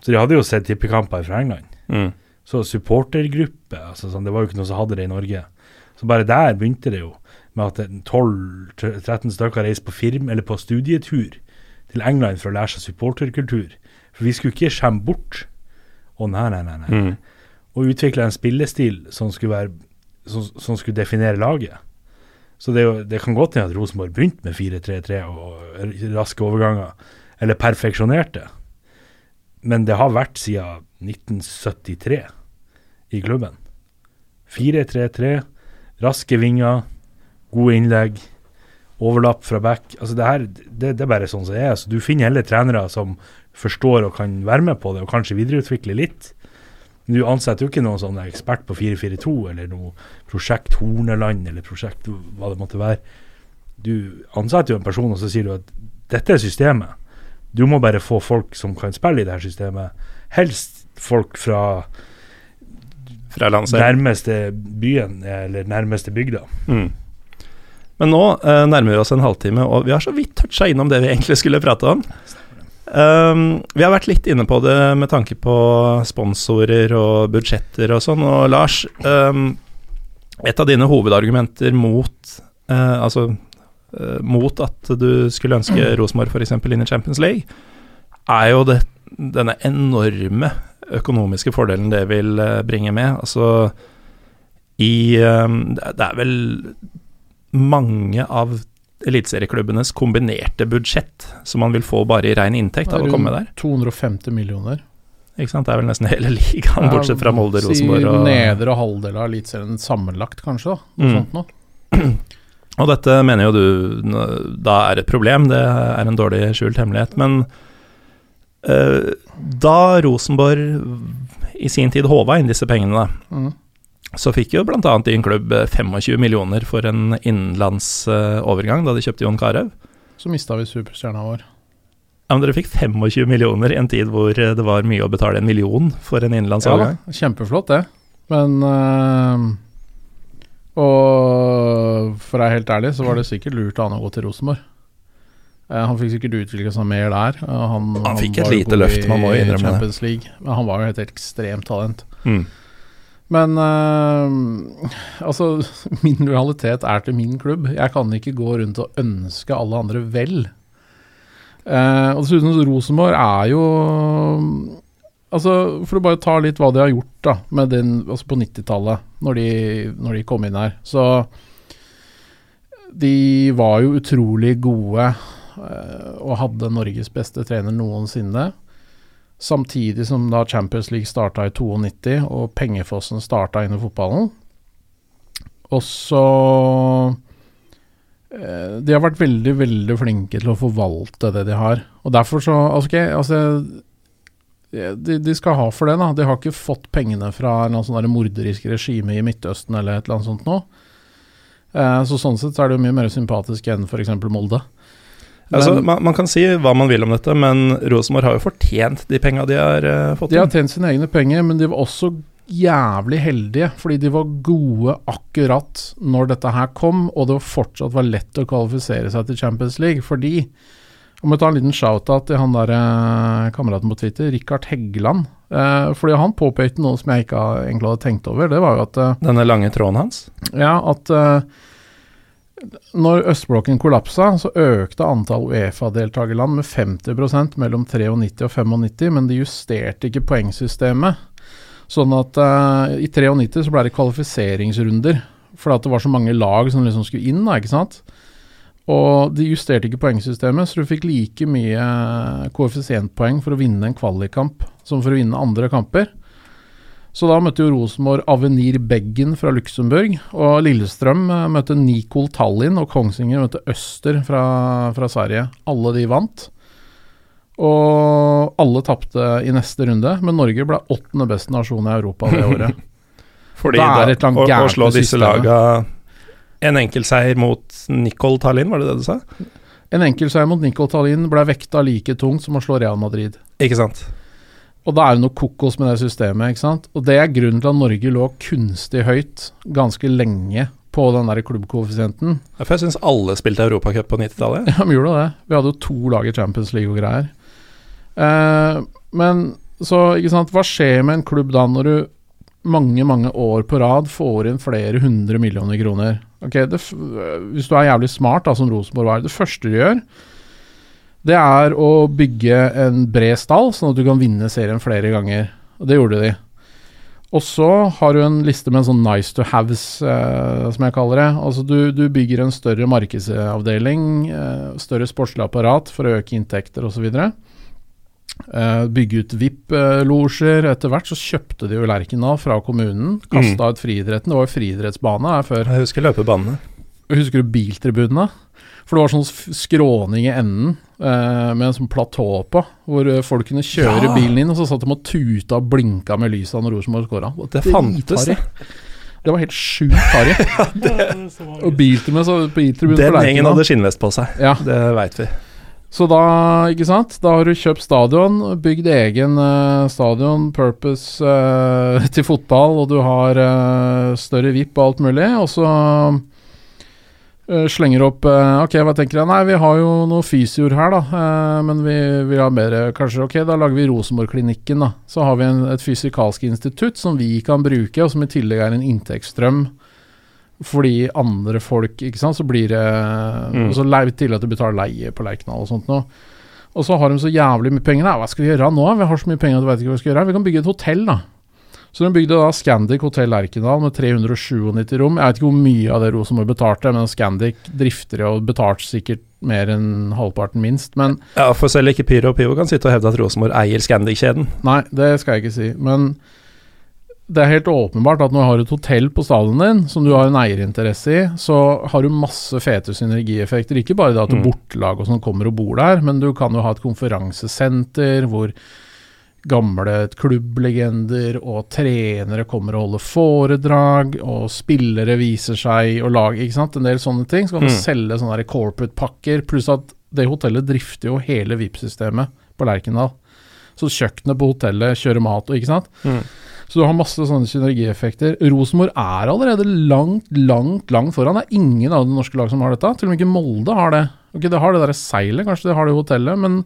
Så de hadde jo sett tippekamper fra England. Mm. Så supportergruppe, altså sånn, det var jo ikke noe som hadde det i Norge. Så bare der begynte det jo med at 12-13 stykker reiste på firm eller på studietur til England for å lære seg supporterkultur. For vi skulle ikke skjemme bort. Å nei, nei, nei. nei. Mm. Og utvikle en spillestil som skulle, være, som, som skulle definere laget. Så det, jo, det kan godt hende at Rosenborg begynte med 4-3-3 og raske overganger, eller perfeksjonerte. Men det har vært siden 1973 i klubben. 4-3-3, raske vinger, gode innlegg, overlapp fra back. Altså det her, det, det er bare sånn som det er. Så du finner heller trenere som forstår og kan være med på det, og kanskje videreutvikle litt. Men du ansetter jo ikke noen sånn ekspert på 442 eller noe prosjekt Horneland eller prosjekt hva det måtte være. Du ansetter jo en person, og så sier du at dette er systemet. Du må bare få folk som kan spille i det her systemet. Helst folk fra Fra nærmeste byen eller nærmeste bygda. Mm. Men nå eh, nærmer vi oss en halvtime, og vi har så vidt toucha innom det vi egentlig skulle prate om. Um, vi har vært litt inne på det med tanke på sponsorer og budsjetter og sånn. Og Lars, um, et av dine hovedargumenter mot uh, Altså uh, mot at du skulle ønske Rosenborg f.eks. inn i Champions League, er jo det, denne enorme økonomiske fordelen det vil eh, bringe med. Altså i um, Det det er vel mange av eliteserieklubbenes kombinerte budsjett som man vil få bare i ren inntekt av å komme der. 250 millioner. Ikke sant? Det er vel nesten hele ligaen, bortsett fra Molde, Rosenborg og nedre halvdel av Eliteserien sammenlagt, kanskje. da, Noe Mm. Og dette mener jo du da er et problem, det er en dårlig skjult hemmelighet. Men uh, da Rosenborg i sin tid håva inn disse pengene, da, Mm. Så fikk jo bl.a. din klubb eh, 25 millioner for en innenlandsovergang da de kjøpte Jon Carew. Så mista vi superstjerna vår. Ja, men dere fikk 25 millioner i en tid hvor eh, det var mye å betale en million for en Ja, innenlandsovergang. da, kjempeflott, det. Men øh, Og for å være helt ærlig, så var det sikkert lurt av han å gå til Rosenborg. Eh, han fikk sikkert utvikla seg mer der. Eh, han, Han fikk et lite løft, man må jo innrømme det. Men han var jo et ekstremt talent. Mm. Men øh, altså, min lojalitet er til min klubb. Jeg kan ikke gå rundt og ønske alle andre vel. Uh, og dessuten, Rosenborg er jo Altså, For å bare ta litt hva de har gjort da med den, altså på 90-tallet, når, når de kom inn her. Så de var jo utrolig gode eh, og hadde Norges beste trener noensinne. Samtidig som da Champions League starta i 92 og pengefossen starta inn i fotballen. Og så eh, De har vært veldig, veldig flinke til å forvalte det de har. Og derfor så Altså, ok, altså de, de skal ha for det, da. De har ikke fått pengene fra en sånn morderisk regime i Midtøsten eller et eller annet sånt noe. Eh, så sånn sett så er det jo mye mer sympatisk enn f.eks. Molde. Altså, Men- man, man kan si hva man vil om dette, men Rosenborg har jo fortjent de penga de har uh, fått. De har tjent sine egne penger, men de var også jævlig heldige, fordi de var gode akkurat når dette her kom, og det fortsatt var lett å kvalifisere seg til Champions League. Fordi Om jeg tar en liten shout-out til han der eh, kameraten på Twitter, Rikard Heggeland. Eh, fordi han påpekte noe som jeg ikke egentlig hadde tenkt over. Det var jo at eh, Denne lange tråden hans. Ja, at eh, når østblokken kollapsa, så økte antall Uefa-deltakerland med 50% mellom 93 og 95, men de justerte ikke poengsystemet. Sånn at uh, i 93 så ble det kvalifiseringsrunder, fordi det var så mange lag som liksom skulle inn, da, ikke sant. Og de justerte ikke poengsystemet, så du fikk like mye koeffisientpoeng for å vinne en kvalikkamp som for å vinne andre kamper. Så da møtte jo Rosenborg Avenir Beggen fra Luxembourg, og Lillestrøm eh, møtte Nikol Tallinn, og Kongsvinger møtte Øster fra, fra Sverige. Alle de vant. Og alle tapte i neste runde, men Norge ble åttende beste nasjon i Europa det året. Fordi Da er det et eller annet slå disse laga En enkeltseier mot Nicol Tallinn, var det det du sa? En enkeltseier mot Nikol Tallinn ble vekta like tungt som å slå Real Madrid. Ikke sant? Og da er det noe kokos med det systemet, ikke sant. Og det er grunnen til at Norge lå kunstig høyt ganske lenge på den der klubbkoeffisienten. For jeg syns alle spilte Europacup på 90-tallet. Ja, vi gjorde det. Vi hadde jo to lag i Champions League og greier. Eh, men så, ikke sant, hva skjer med en klubb da når du mange, mange år på rad får inn flere hundre millioner kroner? Ok, det, Hvis du er jævlig smart, da, som Rosenborg var, det første du gjør, det er å bygge en bred stall, sånn at du kan vinne serien flere ganger. Og det gjorde de. Og så har du en liste med en sånn nice to haves, eh, som jeg kaller det. Altså du, du bygger en større markedsavdeling, eh, større sportslig apparat for å øke inntekter osv. Eh, bygge ut VIP-losjer. Etter hvert så kjøpte de jo Lerkendal fra kommunen. Kasta ut friidretten. Det var jo friidrettsbane her før. Jeg husker løpebanene. Husker du biltribunene? For det var sånn skråning i enden eh, med en sånn platå på, hvor eh, folk kunne kjøre Ja. bilen inn, og så satt de og tuta og blinka med lysa når Rosenborg skåra. Det fantes, det. Det var helt sjukt harry. Og biltribunen så på på Den gjengen hadde skinnvest på seg. Ja, Det veit vi. så da, ikke sant, da har du kjøpt stadion, bygd egen uh, stadion, purpose uh, til fotball, og du har uh, større VIP og alt mulig, og så slenger opp eh, Ok, hva tenker jeg? Nei, vi har jo noe fysioer her, da, eh, men vi vil ha mer Kanskje, ok, da lager vi Rosenborg-klinikken, da. Så har vi en, et fysikalsk institutt som vi kan bruke, og som i tillegg er en inntektsstrøm fordi andre folk Ikke sant, så blir det Mm. Og så til at du betaler leie på Lerkendal og sånt noe. Og så har de så jævlig mye penger. Da. Hva skal vi gjøre nå? Vi har så mye penger at vi vet ikke hva vi skal gjøre. Vi kan bygge et hotell, da. Så de bygde da Scandic hotell Lerkendal med 397 rom. Jeg vet ikke hvor mye av det Rosenborg betalte, men Scandic drifter og betalte sikkert mer enn halvparten minst. Men Ja, for selv ikke Pyro og Pivo kan sitte og hevde at Rosenborg eier Scandic-kjeden. Nei, det skal jeg ikke si. Men det er helt åpenbart at når du har et hotell på stadion din, som du har en eierinteresse i, så har du masse fete synergieffekter. Ikke bare det at Mm. bortelag og sånn kommer og bor der, men du kan jo ha et konferansesenter hvor gamle klubblegender og trenere kommer og holder foredrag, og spillere viser seg, og lag Ikke sant. En del sånne ting. Så kan du Mm. selge sånne corporate-pakker, pluss at det hotellet drifter jo hele VIP-systemet på Lerkendal. Så kjøkkenet på hotellet kjører mat og ikke sant. Mm. Så du har masse sånne synergieffekter. Rosenborg er allerede langt, langt, langt foran. Det er ingen av de norske lag som har dette. Til og med ikke Molde har det. Ok, Det har det der seilet, kanskje det har det hotellet, men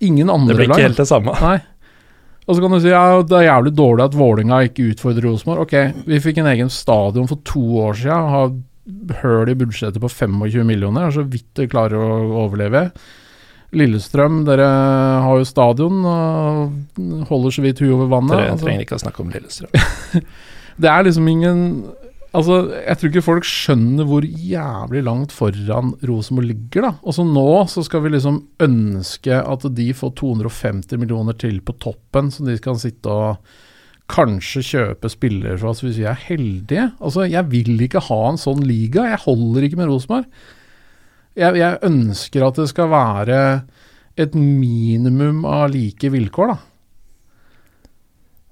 ingen Det blir blir lag. ikke helt det samme. Nei. Og så kan du si ja, det er jævlig dårlig at Vålinga ikke utfordrer Rosenborg. Ok, vi fikk en egen stadion for to år siden. Har høl i budsjettet på 25 millioner. Er så vidt det klarer å overleve. Lillestrøm, dere har jo stadion og holder så vidt huet over vannet. Dere Altså, trenger ikke å snakke om Lillestrøm. det er liksom ingen Altså, jeg tror ikke folk skjønner hvor jævlig langt foran Rosenborg ligger, da. Og så nå så skal vi liksom ønske at de får 250 millioner til på toppen, så de kan sitte og kanskje kjøpe spillere for oss hvis vi er heldige. Altså, jeg vil ikke ha en sånn liga. Jeg holder ikke med Rosenborg. Jeg, jeg ønsker at det skal være et minimum av like vilkår, da.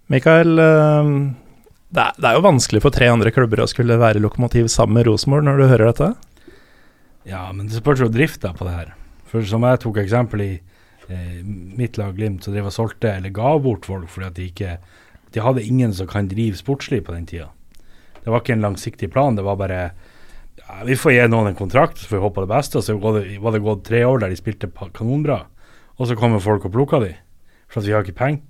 Mikael, eh, det er, det er jo vanskelig for tre andre klubber å skulle være lokomotiv sammen med Rosenborg når du hører dette. Ja, men det spørs jo drifta på det her. For som jeg tok eksempel i eh, mitt lag Glimt, som drev og solgte eller ga bort folk fordi at de ikke De hadde ingen som kan drive sportslig på den tida. Det var ikke en langsiktig plan. Det var bare ja, Vi får gi noen en kontrakt, så får vi håpe på det beste. Og så var det, gått tre år der de spilte kanonbra, og så kommer folk og plukker de. For at vi har ikke penger.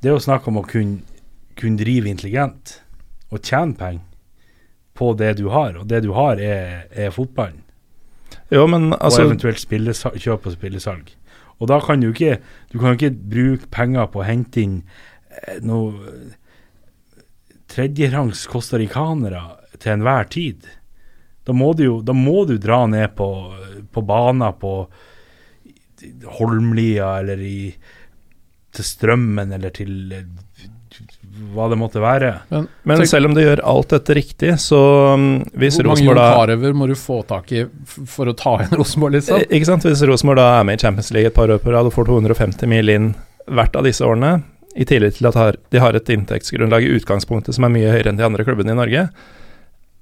Det er jo snakk om å kunne, kunne drive intelligent og tjene penger på det du har, og det du har, er, er fotballen Jo, men altså og eventuelt kjøp og spillesalg. Og da kan du ikke Du kan ikke bruke penger på å hente inn eh, noe tredjerangs costaricanere til enhver tid. Da må du jo da må du dra ned på, på baner på Holmlia eller i til Strømmen eller til eh, hva det måtte være. Men Tenk- selv om du gjør alt dette riktig, så hvis Rosenborg da Hvor mange Karever må du få tak i for å ta igjen Rosenborg, liksom? Eh, Ikke sant? Hvis Rosenborg da er med i Champions League et par år på rad og får 250 mil inn hvert av disse årene, i tillegg til at de har et inntektsgrunnlag i utgangspunktet som er mye høyere enn de andre klubbene i Norge,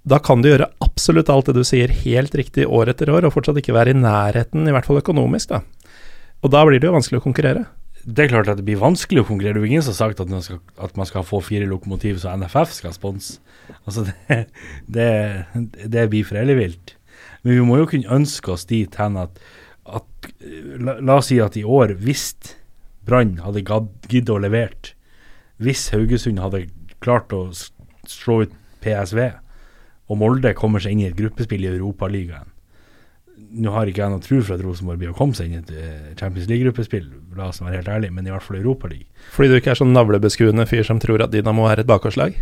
da kan du gjøre absolutt alt det du sier helt riktig år etter år, og fortsatt ikke være i nærheten, i hvert fall økonomisk, da. Og da blir det jo vanskelig å konkurrere. Det er klart at det blir vanskelig å konkurrere. Det er ingen som har sagt at man skal, at man skal få fire lokomotiv så NFF skal sponse. Altså det, det, det blir for ellevilt. Men vi må jo kunne ønske oss dit hen at, at la, la oss si at i år, hvis Brann hadde giddet å levert, hvis Haugesund hadde klart å slå ut PSV, og Molde kommer seg inn i et gruppespill i Europaligaen Nå har ikke jeg noe tro for at Rosenborg blir å komme seg inn i et eh, Champions League-gruppespill, la oss være helt ærlig, men i hvert fall Europaligaen. Fordi du ikke er sånn navlebeskuende fyr som tror at Dynamo er et bakgårdslag.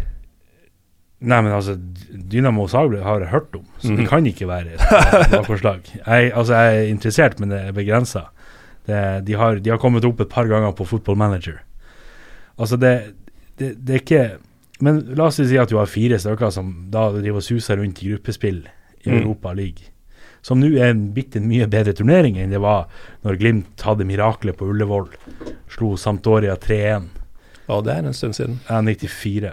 Nei, men altså, Dynamo Zagreb har jeg hørt om, så det Mhm. kan ikke være et bakgårdslag. Jeg, altså, jeg er interessert, men det er begrensa. De, har- de har kommet opp et par ganger på Football Manager. Altså, det, det, det er ikke Men la oss si at du har fire stykker som da driver og suser rundt i gruppespill i Mm. Europa League. Som nå er en bitte mye bedre turnering enn det var når Glimt hadde miraklet på Ullevål. Slo Sampdoria 3-1. Ja, det er en stund siden. Ja, 94.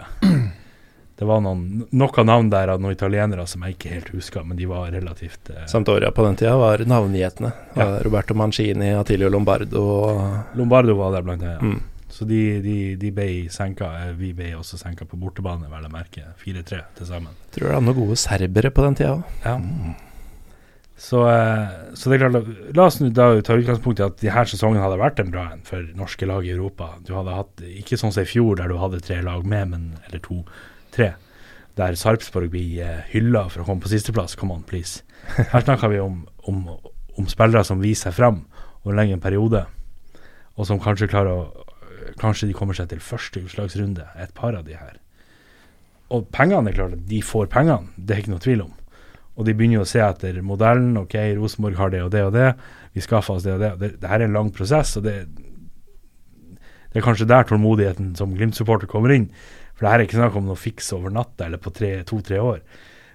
Det var noen, noen navn der av noen italienere som jeg ikke helt husker, men de var relativt eh, Sampdoria på den tida var navngjetende. Ja. Roberto Mancini, Atilio Lombardo og Lombardo var der blant annet. mm. Så de, de, de ble senka. eh, Vi ble også senka på bortebane, vel å merke. 4-3 til sammen. Tror det var noen gode serbere på den tida òg. Ja. Så, eh, så det er klart La oss da ta utgangspunkt i at denne sesongen hadde vært en bra en for norske lag i Europa. Du hadde hatt, Ikke sånn som i fjor, der du hadde tre lag med, men eller to, tre. Der Sarpsborg blir eh, hylla for å komme på sisteplass. Come on, please. Her snakker vi om, om, om spillere som viser seg fram over en lengre periode, og som kanskje klarer å kanskje de kommer seg til første utslagsrunde, et par av de her. Og pengene, er klart de får pengene, det er ikke noe tvil om. Og de begynner å se etter modellen. OK, Rosenborg har det og det og det. Vi skaffer oss det og det. Det, det her er en lang prosess, og det, det er kanskje der tålmodigheten som Glimt-supporter kommer inn. For det her er ikke snakk om noe fiks over natta eller på to-tre år.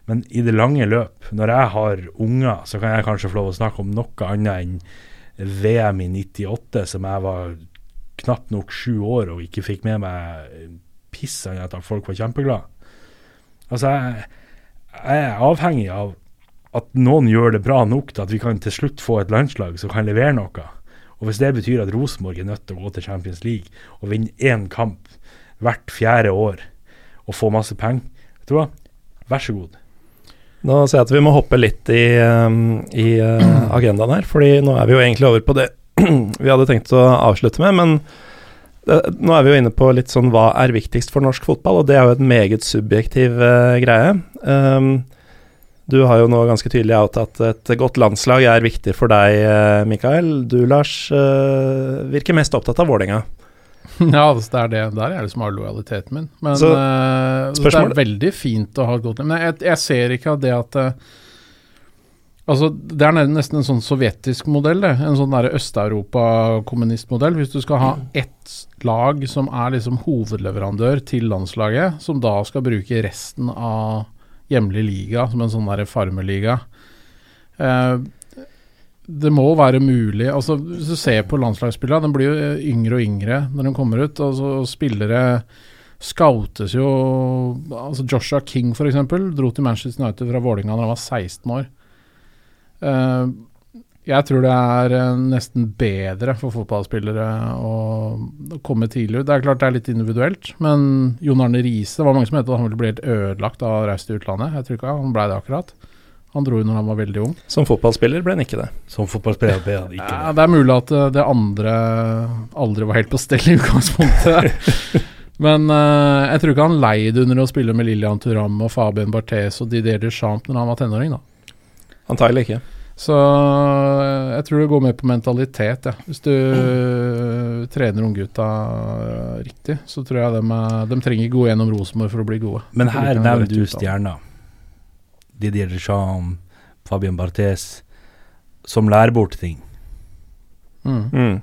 Men i det lange løp, når jeg har unger, så kan jeg kanskje få lov å snakke om noe annet enn VM i 98, som jeg var knapt nok sju år og ikke fikk med meg piss annet at folk var kjempeglade. Altså, jeg, jeg er avhengig av at noen gjør det bra nok til at vi kan til slutt få et landslag som kan levere noe. Og Hvis det betyr at Rosenborg er nødt til å gå til Champions League og vinne én kamp hvert fjerde år og få masse penger, du hva, vær så god. Nå ser jeg at vi må hoppe litt i, um, i uh, agendaen her, fordi nå er vi jo egentlig over på det vi hadde tenkt å avslutte med. Men nå er vi jo inne på litt sånn hva er viktigst for norsk fotball, og det er jo et meget subjektiv uh, greie. Um, du har jo nå ganske tydelig out at et godt landslag er viktig for deg, uh, Mikael. Du, Lars, virker mest opptatt av Vålerenga. Ja, altså, det er det. Der er det som har lojaliteten min. Men så, uh, det er veldig fint å ha et godt Men jeg, jeg ser ikke av det at uh, Altså, Det er nesten en sånn sovjetisk modell, det. En sånn Øst-Europa-kommunistmodell. Hvis du skal ha ett lag som er liksom hovedleverandør til landslaget, som da skal bruke resten av hjemlig liga som en sånn farmerliga. Eh, det må være mulig altså Hvis du ser på landslagsspillerne, de blir jo yngre og yngre når de kommer ut. Altså Spillere scoutes jo altså Joshua King f.eks. dro til Manchester United fra Vålinga da han var 16 år. Uh, jeg tror det er uh, nesten bedre for fotballspillere å, komme tidlig ut. Det er klart det er litt individuelt, men Jon Arne Riise var mange som het at han ville bli helt ødelagt av å reise til utlandet. Jeg tror ikke han ble det akkurat. Han dro jo når han var veldig ung. Som fotballspiller ble han ikke det. Som fotballspiller ble han ikke det. Ja, det er mulig at eh, det andre aldri var helt på stell i utgangspunktet. Men uh, jeg tror ikke han leide under å spille med Lillian Turam og Fabien Barthes og Didier Deschamps når han var tenåring, da. Antagelig ikke. Så uh, jeg tror det går mer på mentalitet, ja. Hvis du mm. trener unggutta riktig, så tror jeg de, de trenger gå gjennom Rosenborg for å bli gode. Men her nevner du stjerna. Didier Deschamps, Fabian Barthes, som lærer bort ting. Mm. Mm.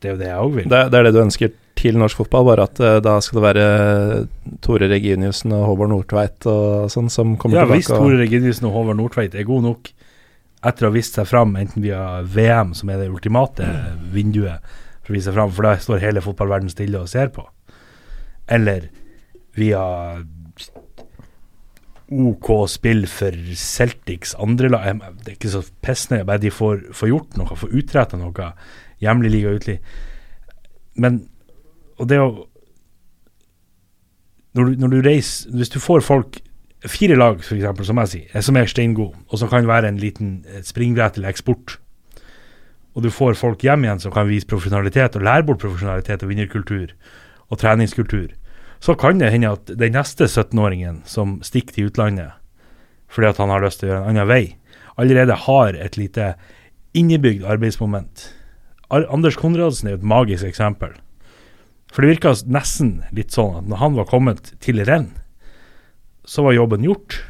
Det er jo det jeg òg vil. Det, det, er det du ønsker til norsk fotball, bare at uh, da skal det være Tore Reginiussen og Håvard Nordtveit og sånn som kommer ja, tilbake. Ja, hvis Tore Reginiussen og Håvard Nordtveit er gode nok etter å ha vist seg fram, enten via VM, som er det ultimate vinduet for å vise seg fram, for da står hele fotballverden stille og ser på, eller via OK spill for Celtics andre lag. Det er ikke så pissende, bare de får, får gjort noe, får utretta noe. Hjemlig liga utlig. Men Og det å når du, når du, reiser Hvis du får folk Fire lag, f.eks., som jeg sier, som er steingode, og som kan være en liten springbrett til eksport, og du får folk hjem igjen som kan vise profesjonalitet og lære bort profesjonalitet og vinnerkultur og treningskultur, så kan det hende at den neste 17-åringen som stikker til utlandet fordi at han har lyst til å gjøre en annen vei, allerede har et lite innebygd arbeidsmoment. Anders Konradsen er jo et magisk eksempel. For det virka nesten litt sånn at når han var kommet til renn, så var jobben gjort.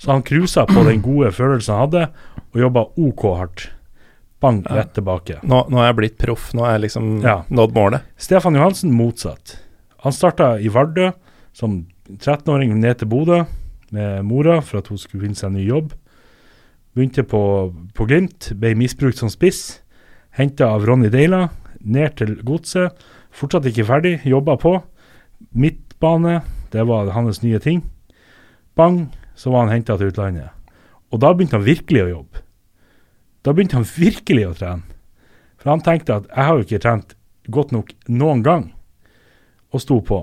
Så han cruisa på den gode følelsen han hadde, og jobba OK hardt. Bang, rett tilbake. Nå, nå er jeg blitt proff, nå er jeg liksom ja. nådd målet. Stefan Johansen motsatt. Han starta i Vardø som 13-åring ned til Bodø med mora for at hun skulle finne seg en ny jobb. Begynte på, på Glimt, ble misbrukt som spiss. Henta av Ronny Deila, ned til Godset. Fortsatt ikke ferdig, jobba på. Midtbane, det var hans nye ting. Bang, så var han henta til utlandet. Og da begynte han virkelig å jobbe. Da begynte han virkelig å trene. For han tenkte at jeg har jo ikke trent godt nok noen gang og sto på.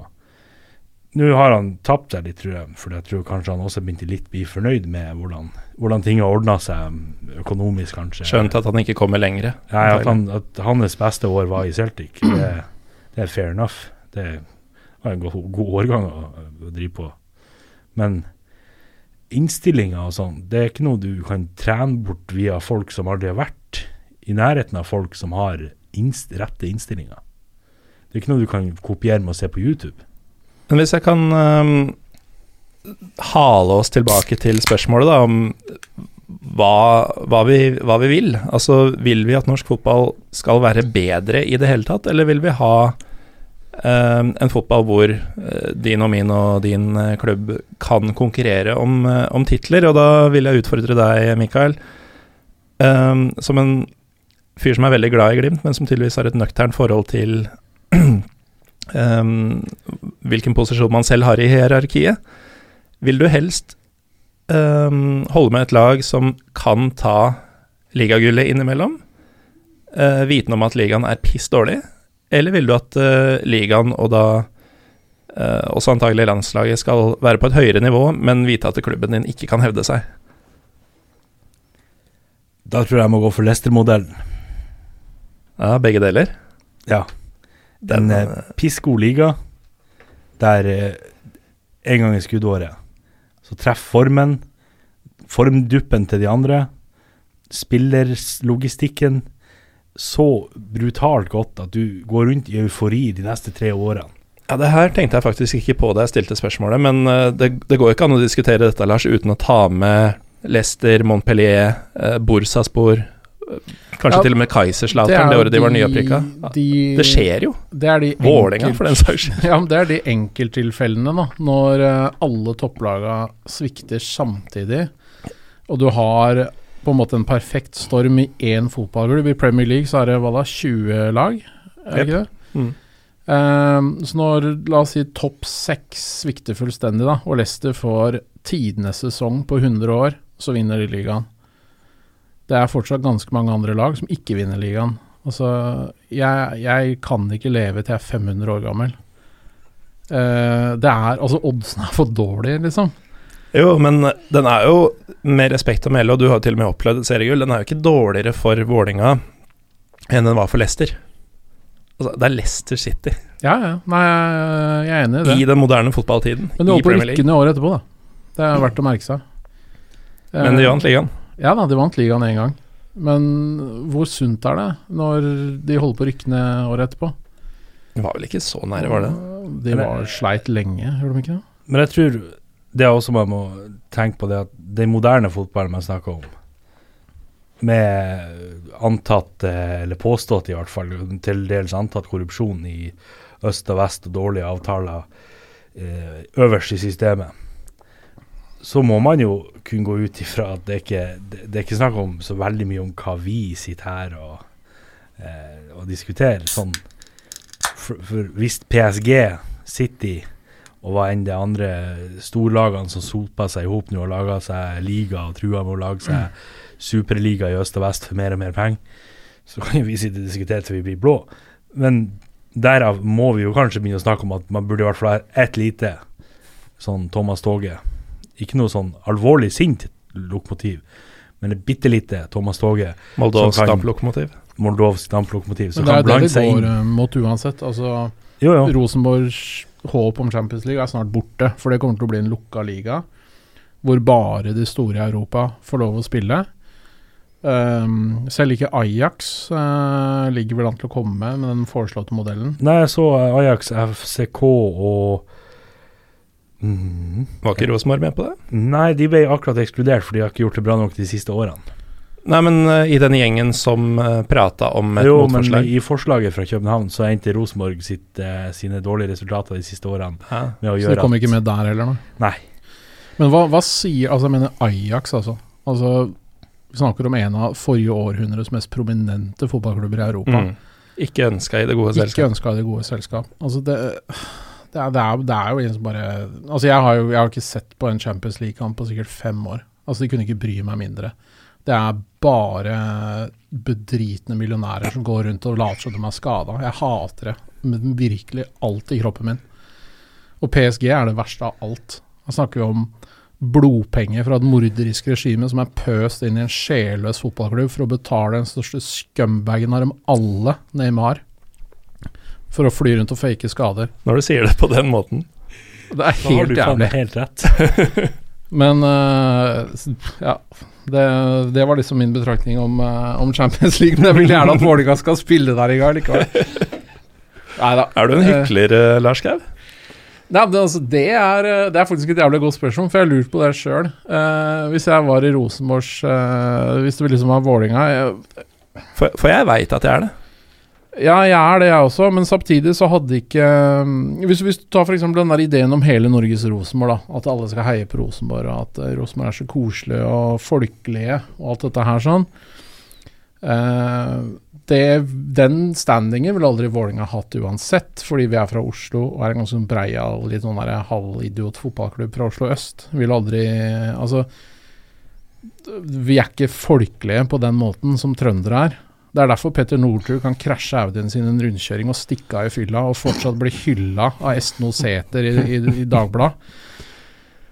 Nå har han tapt seg litt, tror jeg, for jeg tror kanskje han også begynte litt bli fornøyd med hvordan, hvordan ting har ordna seg økonomisk, kanskje. Skjønt at han ikke kommer lenger? Nei, at, han, at, hans beste år var i Celtic, det, det er fair enough. Det var en god, årgang å, å, drive på. Men innstillinga og sånn, det er ikke noe du kan trene bort via folk som aldri har vært i nærheten av folk som har innst rette innstillinger. Det er ikke noe du kan kopiere med å se på YouTube. Men hvis jeg kan um, hale oss tilbake til spørsmålet da, om hva, hva, vi, hva vi vil. Altså, vil vi at norsk fotball skal være bedre i det hele tatt, eller vil vi ha en fotball hvor eh, din og min og din eh, klubb kan konkurrere om, eh, om titler? Og da vil jeg utfordre deg, Mikael, ehm, som en fyr som er veldig glad i Glimt, men som tydeligvis har et nøkternt forhold til um, hvilken posisjon man selv har i hierarkiet. Vil du helst um, holde med et lag som kan ta ligagullet innimellom, uh, vitende om at ligaen er piss dårlig, eller vil du at uh, ligaen og da uh, også antagelig landslaget skal være på et høyere nivå, men vite at klubben din ikke kan hevde seg? Da tror jeg jeg må gå for Leicester-modellen. Ja, begge deler. Ja. Den uh, pissgod liga der eh, en gang i skuddåret så treffer formen, formduppen til de andre, spillerlogistikken så brutalt godt at du går rundt i eufori de neste tre årene. Ja, Det her tenkte jeg faktisk ikke på da jeg stilte spørsmålet, men uh, det, det, går ikke an å diskutere dette, Lars, uten å ta med Leicester, Montpellier, eh, Bursaspor Kanskje ja, til og med Kaiserslautern det, det året de var nyopprykka. De, det skjer jo. Det er de Vålerenga, for den saks skyld. Ja, det er de enkelttilfellene, da. Når uh, alle topplaga svikter samtidig, og du har på en måte en perfekt storm i én fotballklubb. I Premier League så er det hva da, 20 lag, er det ikke det? Mm. Um, så når, la oss si, topp seks svikter fullstendig, da, og Leicester får tidenes sesong på 100 år, så vinner de ligaen. Det er fortsatt ganske mange andre lag som ikke vinner ligaen. Altså, jeg, jeg kan ikke leve til jeg er 500 år gammel. Uh, det er Altså, oddsen er for dårlige, liksom. Jo, men den er jo, med respekt å melde, og du har jo til og med opplevd seriegull, den er jo ikke dårligere for Vålinga enn den var for Leicester. Altså, det er Leicester City. Ja, ja. Nei, jeg er enig i det. I den moderne fotballtiden. Men du holdt på å rykke året etterpå, da. Det er verdt å merke seg. Men de vant ligaen. Ja da, de vant ligaen én gang. Men hvor sunt er det når de holder på å rykke ned året etterpå? Det var vel ikke så nære, var det? De var sleit lenge, gjorde de ikke det? Men jeg tror det er også man må tenke på det at den moderne fotballen man snakker om, med antatt, eller påstått i hvert fall, til dels antatt korrupsjon i øst og vest og dårlige avtaler eh, øverst i systemet så må man jo kunne gå ut ifra at det ikke det, er ikke snakk om så veldig mye om hva vi sitter her og, eh, og diskuterer. Sånn. For, for, hvis PSG, City og hva enn det andre storlagene som sopa seg i hop nå og laga seg liga og trua med å lage seg superliga i øst og vest for mer og mer penger, så kan jo vi sitte og diskutere til vi blir blå. Men derav må vi jo kanskje begynne å snakke om at man burde i hvert fall ha ett lite sånn Thomas Toge ikke noe sånn alvorlig sint lokomotiv, men et bitte lite Thomas Toge. Moldovs damplokomotiv. Moldovs damplokomotiv. Men det er det det går uh, mot uansett. Altså, jo, jo. Rosenborgs håp om Champions League er snart borte, for det kommer til å bli en lukka liga hvor bare de store i Europa får lov å spille. Um, selv ikke Ajax uh, ligger vel an til å komme med den foreslåtte modellen. Nei, jeg så Ajax, FCK og Mm. Var ikke Rosenborg med på det? Nei, de ble akkurat ekskludert, for de har ikke gjort det bra nok de siste årene. Nei, men uh, i den gjengen som uh, eh, prata om et jo, motforslag men i forslaget fra København så endte Rosenborg sitt, uh, sine dårlige resultater de siste årene Hæ? med å gjøre Så de kom ikke med der heller, nå? Nei. Men hva, hva sier Altså, jeg mener Ajax, altså. Altså, vi snakker om en av forrige århundres mest prominente fotballklubber i Europa. Mm. Ikke ønska i det gode selskap. Ikke ønska i det gode selskap. Altså, det det er, det, er, det er, jo en som bare Altså, jeg har jo jeg har ikke sett på en Champions League-kamp på sikkert fem år. Altså, de kunne ikke bry meg mindre. Det er bare bedritne millionærer som går rundt og later som de er skada. Jeg hater det med virkelig alt i kroppen min. Og PSG er det verste av alt. Jeg snakker jo om blodpenger fra et morderisk regime som er pøst inn i en sjelløs fotballklubb for å betale den største scumbagen av dem alle, Neymar for å fly rundt og fake skader. Når du sier det på den måten. Det er helt. Da har du helt rett. Men uh, ja. Det, det, var liksom min betraktning om, uh, om, Champions League. Men jeg vil gjerne at Vålerenga skal spille der i gang likevel. Neida. Er du en Eh, hykler, uh, Lars Skau? Nei, men altså, det, er, eh, det er faktisk et jævlig godt spørsmål, for jeg har lurt på det sjøl. hvis jeg var i Rosenborgs uh, Hvis det liksom var jeg, For, for jeg veit at jeg er det. Ja, jeg er det, jeg også, men samtidig så hadde ikke mm, Hvis, hvis du tar f.eks. den der ideen om hele Norges Rosenborg, da. At alle skal heie på Rosenborg, og at eh, Rosenborg er så koselige og folkelige og alt dette her sånn. Uh, det, den standingen ville aldri Vålerenga hatt uansett, fordi vi er fra Oslo og er en ganske breia, litt sånn halvidiot fotballklubb fra Oslo øst. Vil aldri Altså, vi er ikke folkelige på den måten som trøndere er. Det er derfor Petter Northug kan krasje Audien sin en rundkjøring og stikke av i fylla og fortsatt bli hylla av Esten Sæter i, i, i Dagbladet.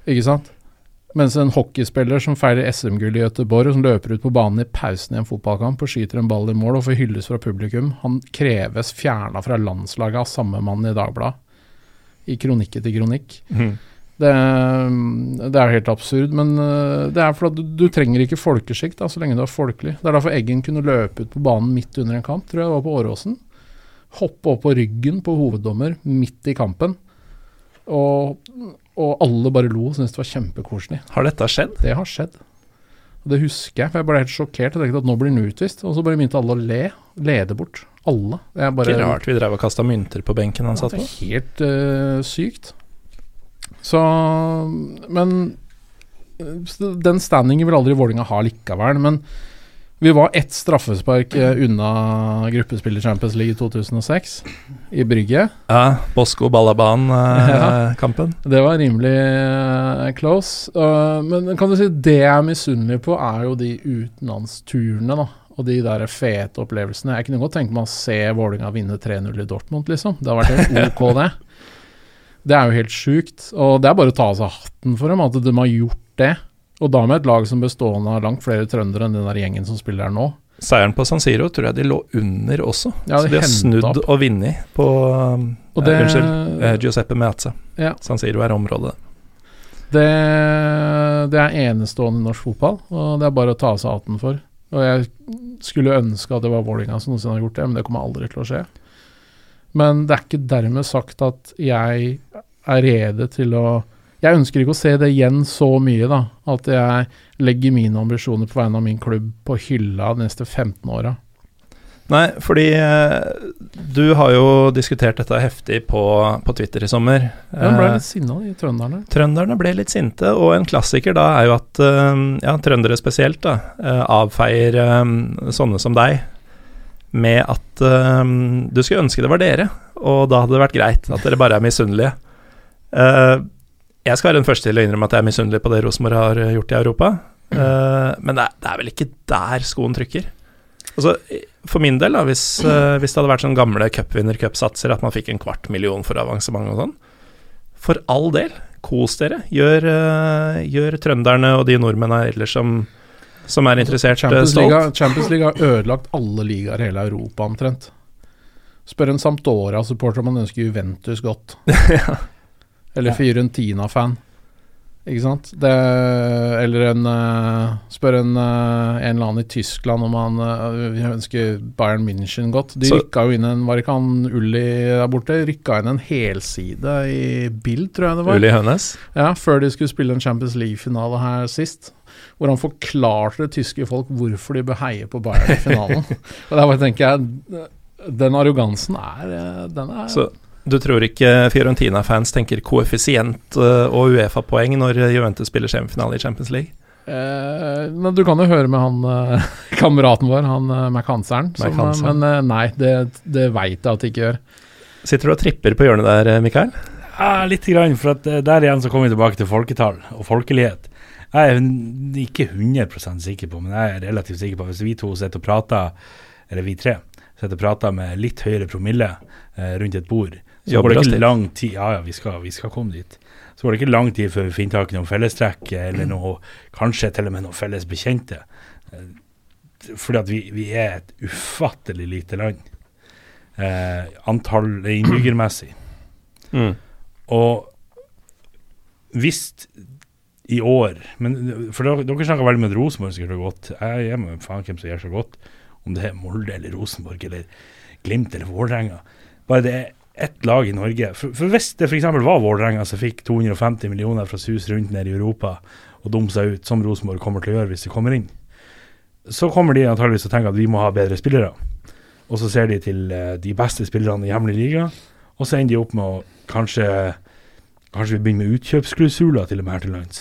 Ikke sant? Mens en hockeyspiller som feirer SM-gull i Göteborg, og som løper ut på banen i pausen i en fotballkamp og skyter en ball i mål og får hylles fra publikum, han kreves fjerna fra landslaget av samme mann i Dagbladet. I kronikk etter kronikk. Det, det er helt absurd, men øh, det er fordi du, du trenger ikke folkesjikt så lenge du er folkelig. Det er derfor Eggen kunne løpe ut på banen midt under en kamp, tror jeg det var på Åråsen. Hoppe opp på ryggen på hoveddommer midt i kampen. Og, og alle bare lo og syntes det var kjempekoselig. Har dette skjedd? Det har skjedd. Og det husker jeg, for jeg ble helt sjokkert Jeg tenkte at nå blir han utvist. Og så bare begynte alle å le. Lede bort. Alle. Ikke rart vi drev og kasta mynter på benken han satt det på. helt uh, sykt. Så Men den standingen vil aldri Vålinga ha likevel. Men vi var ett straffespark øh, unna gruppespiller i Champions League i 2006, i Brygge. Ja, Bosco Ballaban-kampen. Det var rimelig øh, close. Uh, men kan du si det jeg er misunnelig på, er jo de utenlandsturene, da. Og de der fete opplevelsene. Jeg kunne godt tenke meg å se Vålinga vinne 3-0 i Dortmund, liksom. Det har vært helt ok, det. Det er jo helt sjukt. Og det er bare å ta av seg hatten for dem, at de har gjort det. Og da med et lag som bestående av langt flere trøndere enn den der gjengen som spiller her nå. Seieren på San Siro tror jeg de lå under også. Ja, så de de har snudd opp. og vunnet på Og eh, det- Unnskyld, eh, Giuseppe Meazza. Ja. San Siro er området. Det, det er enestående i norsk fotball, og det er bare å ta av seg hatten for. Og jeg skulle ønske at det var Vålinga som noensinne har gjort det, men det kommer aldri til å skje. Men det er ikke dermed sagt at jeg er rede til å Jeg ønsker ikke å se det igjen så mye, da. At jeg legger mine ambisjoner på vegne av min klubb på hylla de neste 15 åra. Nei, fordi eh, du har jo diskutert dette heftig på, på Twitter i sommer. De ble Eh, litt sinna, de trønderne. Trønderne ble litt sinte, og en klassiker da er jo at eh, ja, trøndere spesielt da, avfeier sånne som deg med at eh, du skulle ønske det var dere, og da hadde det vært greit at dere bare er misunnelige. Uh, jeg skal være den første til å innrømme at jeg er misunnelig på det Rosenborg har eh, gjort i Europa, uh, men det er, det er vel ikke der skoen trykker. Altså, for min del, da, hvis, uh, hvis det hadde vært sånn gamle cupvinner-cupsatser, at man fikk en kvart million for avansement og sånn, for all del, kos dere. Gjør, gjør trønderne og de nordmennene ellers som, som er interessert, eh, Champions stolt. League, Champions League har ødelagt alle ligaer i hele Europa omtrent. Spør en Sampdoria-supporter om han ønsker Juventus godt. Eller Fiorentina-fan. Ikke sant? Det, eller en uh, Spør en, uh, en eller annen i Tyskland om han uh, ønsker Bayern München godt. De Så- rykka jo inn en Var ikke han Ulli der borte? Rykka inn en helside i Bild, tror jeg det var. Ulli Hønes. Ja, før de skulle spille en Champions League-finale her sist. Hvor han forklarte det tyske folk hvorfor de bør heie på Bayern i finalen. og der bare tenker jeg Den arrogansen er Den er Så du tror ikke Fiorentina-fans tenker koeffisient eh, og Uefa-poeng når Juventus spiller semifinale i Champions League? eh, men Du kan jo høre med han eh, kameraten vår, han eh, McHanseren. Men eh, nei, det, det veit jeg at de ikke gjør. Sitter du og tripper på hjørnet der, Mikael? Ja, litt grann, for at der igjen så kommer vi tilbake til folketall og folkelighet. Jeg er ikke 100% sikker på, men jeg er relativt sikker på at hvis vi to sitter og prater, eller vi tre, sitter og prater med litt høyere promille eh, rundt et bord, så går det ikke lang tid Ja, ja, vi skal, vi skal komme dit. Så går det ikke lang tid før vi finner tak i noen fellestrekk, eller noe, kanskje til og med noen felles bekjente. Eh, Fordi at vi, vi er et ufattelig lite land. Eh, antall innbyggermessig. Mm. Og hvis i år men For dere, dere snakker veldig med Rosenborg sikkert og godt. Jeg er med faen hvem som gjør så godt. Om det er Molde eller Rosenborg eller Glimt eller Vålerenga. bare det er ett lag i Norge For, for hvis det f.eks. var Vålerenga som fikk 250 millioner fra sus rundt nede i Europa og dumme seg ut, som Rosenborg kommer til å gjøre hvis de kommer inn, så kommer de antageligvis til å tenke at vi må ha bedre spillere. Og så ser de til eh, de beste spillerne i hjemlig liga, og så ender de opp med å kanskje Kanskje vi begynner med utkjøpsklusuler til og med her til lands.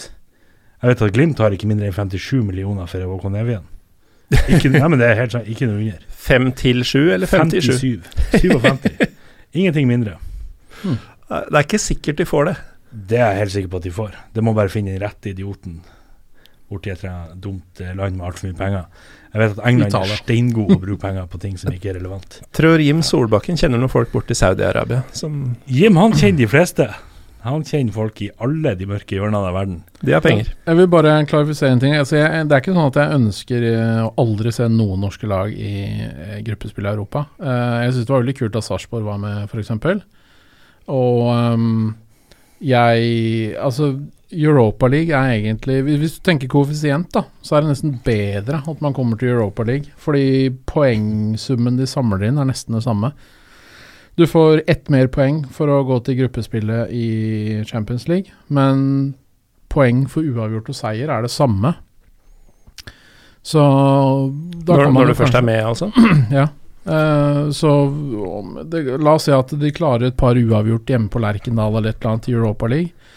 Jeg vet at Glimt har ikke mindre enn 57 millioner for Håkon Evjen. Ikke, nei, men det er helt sant, ikke noe under. Fem til sju, eller 57? 57. 57. Ingenting mindre. Det er ikke sikkert de får det. Det er jeg helt sikker på at de får. Det må bare finne den rette idioten borti et dumt eh, land med altfor mye penger. Jeg vet at England Italia. er steingod å bruke penger på ting som ikke er relevant. Tror Jim Solbakken kjenner noen folk borti Saudi-Arabia som Jim han kjenner de fleste. Han kjenner folk i alle de mørke hjørnene av verden. De har penger. Jeg vil bare klarifisere en ting. Altså jeg, det er ikke sånn at jeg ønsker eh, å aldri se noen norske lag i eh, gruppespill i Europa. Eh, jeg syns det var veldig kult at Sarpsborg var med, f.eks. Og ehm, jeg Altså, Europa League er egentlig Hvis hvis du tenker koeffisient, da, så er det nesten bedre at man kommer til Europa League. Fordi poengsummen de samler inn, er nesten det samme. Du får ett mer poeng for å gå til gruppespillet i Champions League, men poeng for uavgjort og seier er det samme. Så da Når, kan man når du først er med, altså. ja. Uh, så um, det, la oss si at de klarer et par uavgjort hjemme på Lerkendal eller et eller annet i Europa League.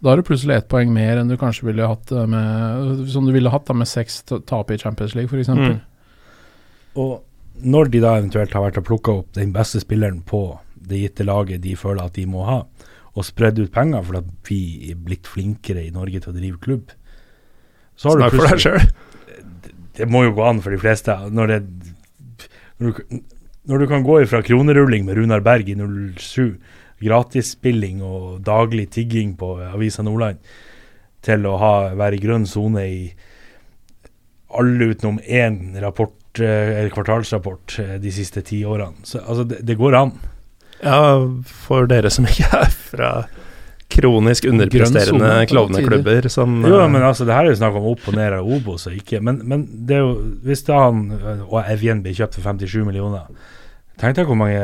Da har du plutselig ett poeng mer enn du kanskje ville hatt eh, med Som du ville hatt da med seks tap i Champions League, f.eks. Mm. Og når de da eventuelt har vært og plukka opp den beste spilleren på det gitte laget de føler at de må ha, og spredd ut penger for at vi er blitt flinkere i Norge til å drive klubb, så har du Snakk for deg sjøl. Det må jo gå an for de fleste. Når, det, når, du, når du kan gå ifra kronerulling med Runar Berg i 07, gratisspilling og daglig tigging på Avisa Nordland, til å ha, være i grønn sone i alle utenom én rapport, kvartalsrapport eh, de siste ti årene. Så altså, det, det går an. Ja, for dere som ikke er fra kronisk underpresterende sone klovneklubber som Jo, eh, men altså, det her er jo snakk om opp og ned av Obos og ikke Men, men det er jo Hvis da han og Evjen blir kjøpt for 57 millioner Tenk deg hvor mange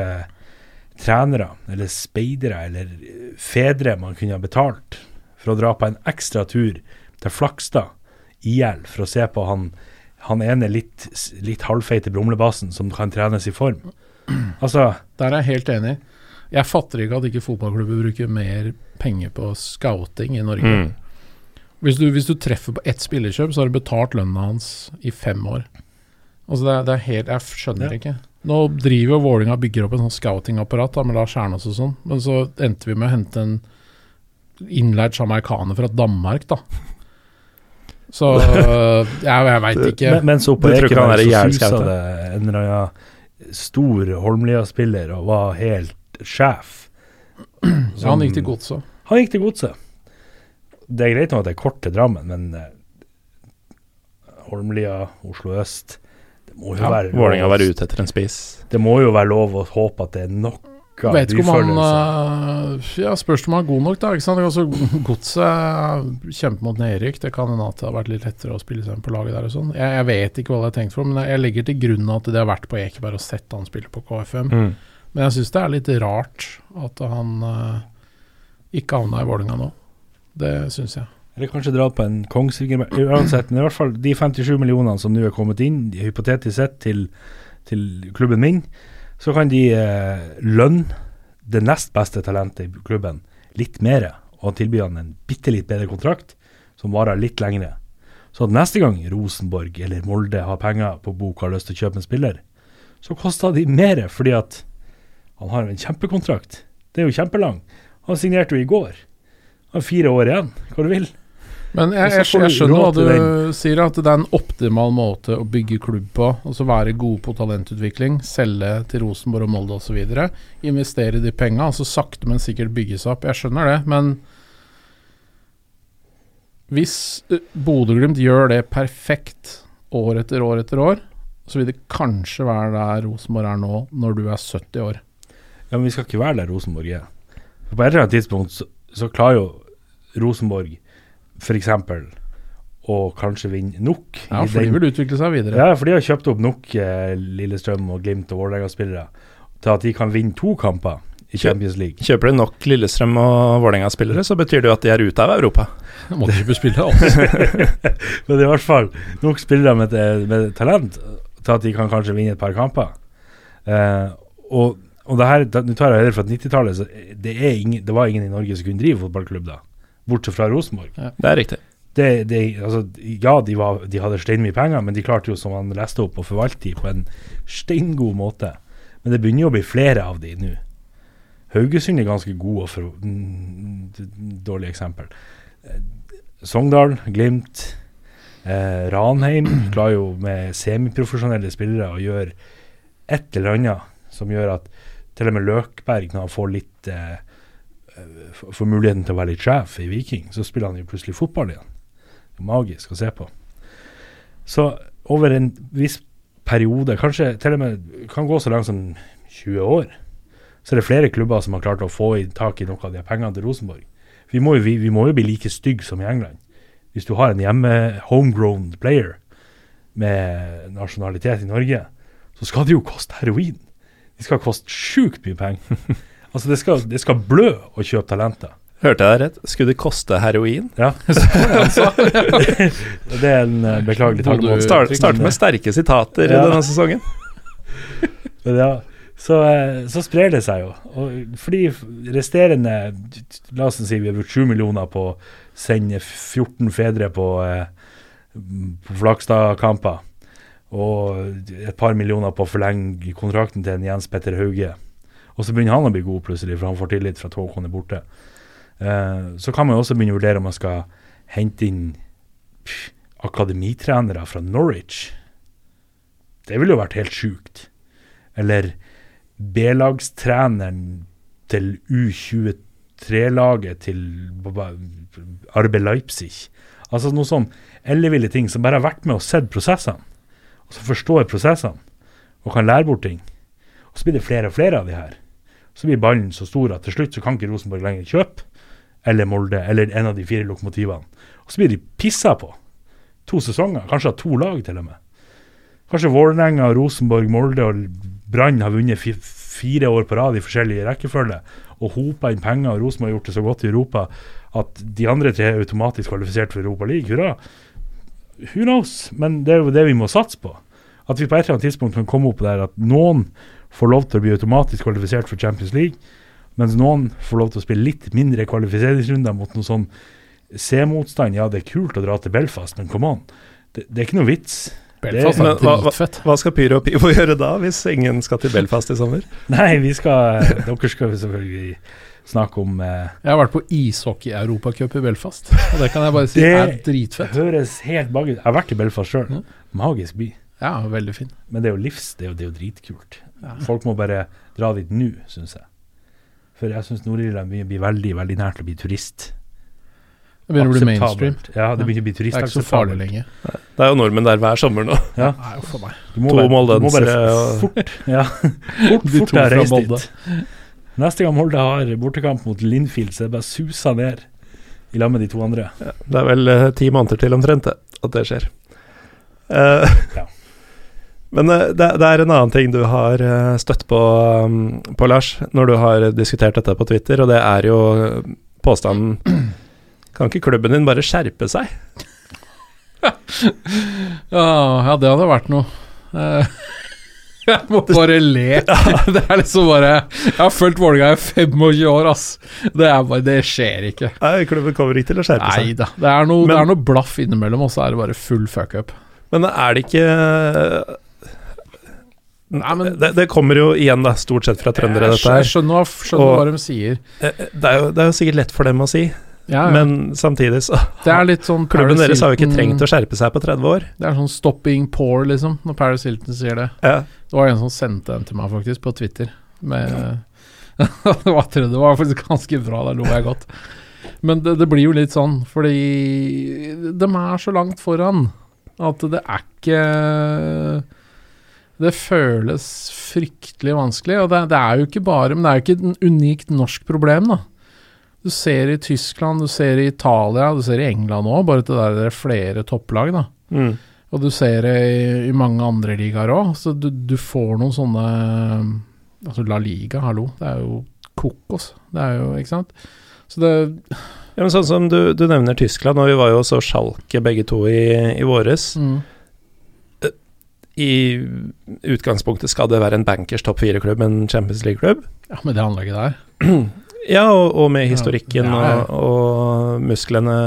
trenere, eller speidere, eller fedre man kunne ha betalt for å dra på en ekstra tur til Flakstad, IL, for å se på han, han ene litt, litt halvfeite brumlebassen som kan trenes i form. Altså, Der er jeg helt enig. Jeg fatter ikke at ikke fotballklubber bruker mer penger på scouting i Norge. mm. Hvis, du, hvis du treffer på ett spillerkjøp, så har du betalt lønna hans i fem år. Altså det, er, det er helt Jeg skjønner Ja. ikke. Nå driver jo Vålinga og bygger opp en sånn scoutingapparat med Lars Kjernås og sånn, men så endte vi med å hente en innleid sjamaikaner fra Danmark, da. Så jeg, jeg veit ikke. Men, Du på tror han er så susa det en eller annen stor Holmlia-spiller og var helt sjef. ja, han gikk til godset. Han gikk til godset. Det er greit nå at det er kort til Drammen, men eh, Holmlia, Oslo øst Det må jo Ja, være Vålerenga være ute etter en spiss. Det må jo være lov å håpe at det er noe Vet ikke om han øh, Ja, spørs om han er god nok, da. Ikke sant? Altså, Godset kjemper mot nedrykk. Det kan hende at det har vært litt lettere å spille seg inn på laget der og sånn. Jeg, jeg vet ikke hva det er tenkt for, men jeg, jeg legger til grunn at de har vært på Ekeberg og sett han spille på KFM. Mm. Men jeg syns det er litt rart at han uh, ikke havna i Vålerenga nå. Det syns jeg. Eller kanskje dratt på en Kongsvinger Uansett, men i hvert fall de 57 millionene som nå er kommet inn, hypotetisk sett, til, til klubben min, så kan de eh, lønne det nest beste talentet i klubben litt mer, og tilby han en bitte litt bedre kontrakt, som varer litt lengre. Så at neste gang Rosenborg eller Molde har penger på bok og har lyst til å kjøpe en spiller, så koster de mer, fordi at han har en kjempekontrakt. Det er jo kjempelang. Han signerte jo i går. Han har fire år igjen, hva du vil. Men jeg, jeg, jeg, jeg skjønner hva du sier, at det er en optimal måte å bygge klubb på. Altså være gode på talentutvikling, selge til Rosenborg og Molde osv. Investere de penga, altså sakte, men sikkert bygge seg opp. Jeg skjønner det, men hvis uh, Bodø-Glimt gjør det perfekt år etter år etter år, så vil det kanskje være der Rosenborg er nå, når du er 70 år. Ja, men vi skal ikke være der Rosenborg er. På et eller annet tidspunkt så, så klarer jo Rosenborg f.eks. Og kanskje vinne nok. Ja, for de vil utvikle seg videre. ja, for de har kjøpt opp nok eh, Lillestrøm og Glimt og Vålerenga-spillere til at de kan vinne to kamper i Champions League. Kjøper de nok Lillestrøm og Vålerenga-spillere, så betyr det jo at de er ute av Europa. Måtte ikke spille. Men i hvert fall nok spillere med, med talent til at de kan kanskje vinne et par kamper. Eh, og, og det her, nå tar jeg høyde for at 90-tallet det, er det var ingen i Norge som kunne drive fotballklubb da, bortsett fra Rosenborg. Det er riktig. Det, det, altså, ja, de, var, de hadde steinmye penger, men de klarte jo, som han leste opp, å forvalte de på en steingod måte. Men det begynner jo å bli flere av de nå. Haugesund er ganske god og for, mm, dårlig eksempel. Eh, Sogndal, Glimt, eh, Ranheim klarer jo med semiprofesjonelle spillere å gjøre et eller annet som gjør at til og med Løkberg, når han får litt eh, får muligheten til å være litt sjef i Viking, så spiller han jo plutselig fotball igjen. Det er magisk å se på. Så over en viss periode, kanskje til og med kan gå så langt som 20 år, så er det flere klubber som har klart å få i tak i noe av de pengene til Rosenborg. Vi må, jo, vi, vi må jo bli like stygge som i England. Hvis du har en hjemme homegrown player med nasjonalitet i Norge, så skal det jo koste heroin. De skal koste sjukt mye penger. altså det skal, det skal blø å kjøpe talenter. Hørte jeg deg rett? Skulle det koste heroin? Ja. det er en uh, beklagelig talemåte. Start, start med sterke sitater ja. denne sesongen. ja, så, uh, så, sprer det seg jo. Og fordi resterende La oss si vi har brukt 7 millioner på å sende 14 fedre på, uh, på Flakstad-kamper. Og et par millioner på å forlenge kontrakten til en Jens Petter Hauge. Og så begynner han å bli god plutselig, for han får tillit fra Håkon er borte. Uh, så kan man også begynne å vurdere om man skal hente inn akademitrenere fra Norwich. Det ville jo vært helt sjukt. Eller B-lagstreneren til U23-laget til Arbe Leipzig. Altså noe sånn elleville ting som bare har vært med og sett prosessene, og som forstår prosessene, og kan lære bort ting. Og så blir det flere og flere av de her. Så blir ballen så stor at til slutt så kan ikke Rosenborg lenger kjøpe eller Molde eller en av de fire lokomotivene. Og så blir de pissa på. To sesonger, kanskje av to lag til og med. Kanskje Vålerenga, Rosenborg, Molde og Brann har vunnet fire år på rad i forskjellige rekkefølge og hopa inn penger, og Rosenborg har gjort det så godt i Europa at de andre tre er automatisk kvalifisert for Europa League. Hurra! Who knows? Men det er jo det vi må satse på. At vi på et eller annet tidspunkt kan komme opp der at noen får lov til å bli automatisk kvalifisert for Champions League, mens noen får lov til å spille litt mindre kvalifiseringsrunder mot noe sånn C-motstand. Ja, det er kult å dra til Belfast, men come on. Det, det er ikke noe vits. Belfast det, men, Hva, hva skal Pyro og Pivo gjøre da, hvis ingen skal til Belfast i sommer? Nei, vi skal Dere skal selvfølgelig snakke om eh, Jeg har vært på ishockey-europacup i Belfast, og det kan jeg bare si det er dritfett. Det høres helt magisk Jeg har vært i Belfast sjøl. Mm. Magisk by. Ja, veldig fin. Men det er jo livs, det er jo, det er jo dritkult. Ja. Folk må bare dra dit nå, syns jeg. For jeg syns Nord-Irland blir veldig veldig nært å bli turist. Det begynner å bli mainstream. Ja, det begynner å bli turist. Det er ikke så farlig lenger. Det er jo nordmenn der hver sommer nå. Ja. Nei, for meg. Du må to moldensere og fort. Ja. fort, fort to reist dit. Neste gang Molde har bortekamp mot Linfield, så er det bare susa ned i lag med de to andre. Ja, det er vel uh, ti måneder til omtrent det, at det skjer. Uh, ja. Men uh, det, det, er en annen ting du har støtt på, um, på, Lars, når du har diskutert dette på Twitter, og det er jo påstanden Kan ikke klubben din bare skjerpe seg? ja, det hadde vært noe. Jeg må bare le. Det er liksom bare Jeg har fulgt Vålerenga i 25 år, ass. Det, bare, det skjer ikke. Nei, klubben kommer ikke til å skjerpe seg. Nei da. Det er noe, noe blaff innimellom, og så er det bare full fuck up. Men er det ikke Nei, men, det, det, kommer jo igjen da, stort sett fra trøndere, dette her. Jeg skjønner, skjønner og, hva de sier. Eh, det er, jo, det er, jo, sikkert lett for dem å si, ja, ja. men samtidig så er sånn Klubben deres har jo ikke trengt å skjerpe seg på 30 år. Det er sånn 'stopping poor', liksom, når Paris Hilton sier det. Ja. Det var en som sendte den til meg, faktisk, på Twitter. Med, det, var, det var faktisk ganske bra, da lo jeg godt. Men det, det, blir jo litt sånn, fordi de er så langt foran at det er ikke det føles fryktelig vanskelig. Og det, det, er jo ikke bare Men det er jo ikke et unikt norsk problem, da. Du ser i Tyskland, du ser i Italia, du ser i England òg, bare at det der er flere topplag, da. Mm. Og du ser det i, i mange andre ligaer òg. Så du, du, får noen sånne Altså La Liga, hallo. Det er jo kokos. Det er jo, ikke sant. Så det Ja, men sånn som du, du nevner Tyskland, og vi var jo så sjalke begge to i, i våres. mm. I utgangspunktet skal det være en bankers topp fire-klubb, en Champions League-klubb. Ja, med det anlegget der. Ja, og, og med historikken Ja, ja. Og, og musklene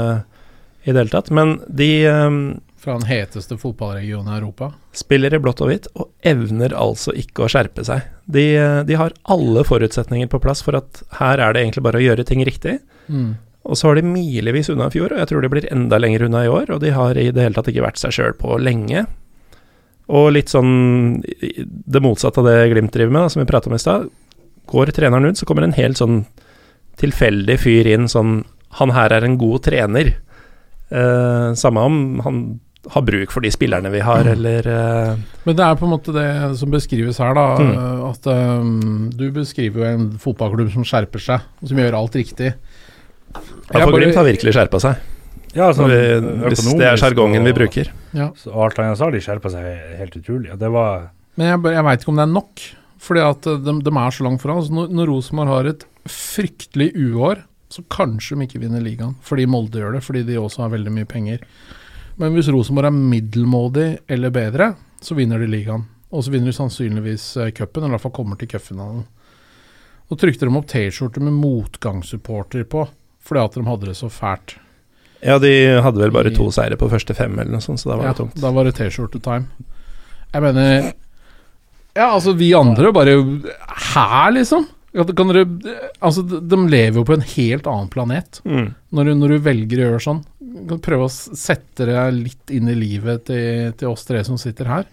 i det hele tatt. Men de um, Fra den heteste fotballregionen i Europa. spiller i blått og hvitt, og evner altså ikke å skjerpe seg. De, de har alle forutsetninger på plass for at her er det egentlig bare å gjøre ting riktig. Mm. Og så var de milevis unna i fjor, og jeg tror de blir enda lenger unna i år. Og de har i det hele tatt ikke vært seg sjøl på lenge. Og litt sånn det motsatte av det Glimt driver med, da, som vi prata om i stad. Går treneren ut, så kommer en helt sånn tilfeldig fyr inn sånn Han her er en god trener. Eh, samme om han har bruk for de spillerne vi har, eller eh, Men det er på en måte det som beskrives her, da. Mm. øh, At um, du beskriver jo en fotballklubb som skjerper seg, og som gjør alt riktig. ja, for Glimt har virkelig skjerpa seg. Ja, Så sånn vi, hvis det er sjargongen vi bruker. Ja. Så alt han sa har de skjerpa seg helt utrolig. Og det var Men jeg, jeg veit ikke om det er nok. Fordi at de, de er så langt foran. Altså, når, når Rosenborg har et fryktelig uår, så kanskje de ikke vinner ligaen. Fordi Molde gjør det, fordi de også har veldig mye penger. Men hvis Rosenborg er middelmådig eller bedre, så vinner de ligaen. Og så vinner de sannsynligvis eh, cupen, eller i hvert fall kommer til cupfinalen. Nå trykte de opp T-skjorter med motgangssupporter på, fordi at de hadde det så fælt. Ja, de hadde vel bare to seire på første fem, eller noe sånt, så da var Ja, det tungt. da var det T-skjorte-time. Jeg mener Ja, altså, vi andre bare Her, liksom? Kan, kan dere Altså, de, lever jo på en helt annen planet Mm. når du, når du velger å gjøre sånn. Du prøve å sette deg litt inn i livet til, til oss tre som sitter her.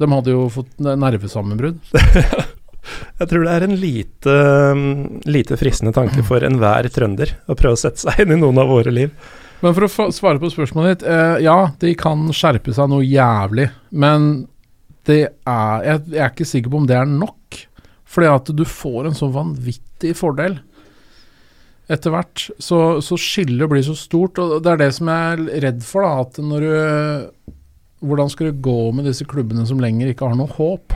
De hadde jo fått nervesammenbrudd. Jeg tror det er en lite, mm, lite fristende tanke for enhver trønder å prøve å sette seg inn i noen av våre liv. Men for å svare på spørsmålet ditt. Eh, ja, de kan skjerpe seg noe jævlig, men det er jeg, jeg er ikke sikker på om det er nok. Fordi at du får en så vanvittig fordel. Etter hvert så, så skillet blir så stort, og det er det som jeg er redd for. da, at når du Hvordan skal det gå med disse klubbene som lenger ikke har noe håp?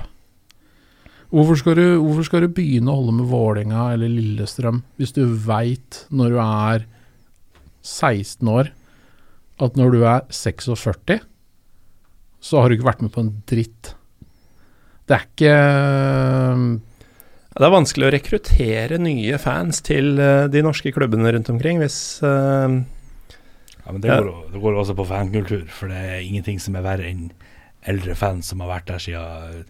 Hvorfor skal, du, hvorfor skal du begynne å holde med Vålerenga eller Lillestrøm hvis du veit når du er 16 år at når du er 46, så har du ikke vært med på en dritt. Det er ikke Det er vanskelig å rekruttere nye fans til eh, de norske klubbene rundt omkring hvis uh, Ja, men det, går, det går også på fankultur, for det er ingenting som er verre enn eldre fans som har vært der siden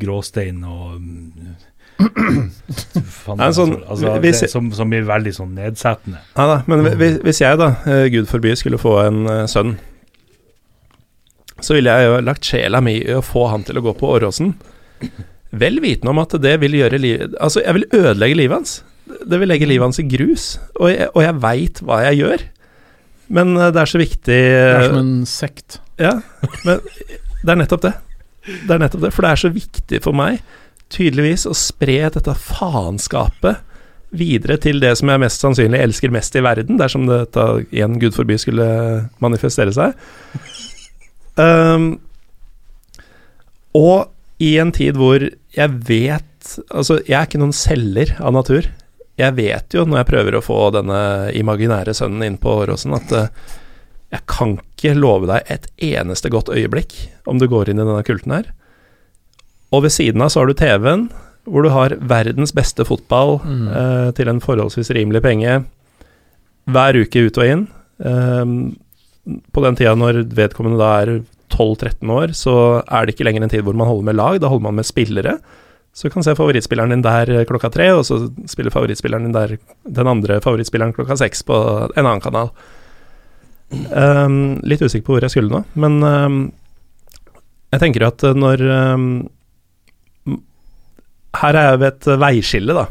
gråstein og mm, Nei, sånn, altså, hvis- det, som, som blir veldig sånn nedsettende. Ja da, men hvis, hvis jeg da, eh, gud forby, skulle få en uh, sønn, så ville jeg jo lagt sjela mi i å få han til å gå på Åråsen. Vel vitende om at det vil gjøre livet Altså, jeg vil ødelegge livet hans. Det vil legge livet hans i grus. Og jeg, og jeg veit hva jeg gjør. Men eh, det er så viktig Det er som en sekt. Ja, men det er nettopp det. Det er nettopp det, for det er så viktig for meg, tydeligvis, å spre dette faenskapet videre til det som jeg mest sannsynlig elsker mest i verden, dersom dette igjen, gud forby, skulle manifestere seg. Um, og i en tid hvor jeg vet Altså, jeg er ikke noen selger av natur. Jeg vet jo, når jeg prøver å få denne imaginære sønnen inn på Åråsen, at eh, jeg kan ikke love deg et eneste godt øyeblikk om du går inn i denne kulten her. Og ved siden av så har du TV-en, hvor du har verdens beste fotball Mm. eh, til en forholdsvis rimelig penge hver uke ut og inn. Eh, på den tida når vedkommende da er 12-13 år, så er det ikke lenger en tid hvor man holder med lag, da holder man med spillere. Så du kan se favorittspilleren din der eh, klokka tre, og så spiller favorittspilleren din der den andre favorittspilleren klokka seks på en annen kanal. Ehm, litt usikker på hvor jeg skulle nå, men um, jeg tenker at eh, når um, Her er jeg ved et veiskille, da.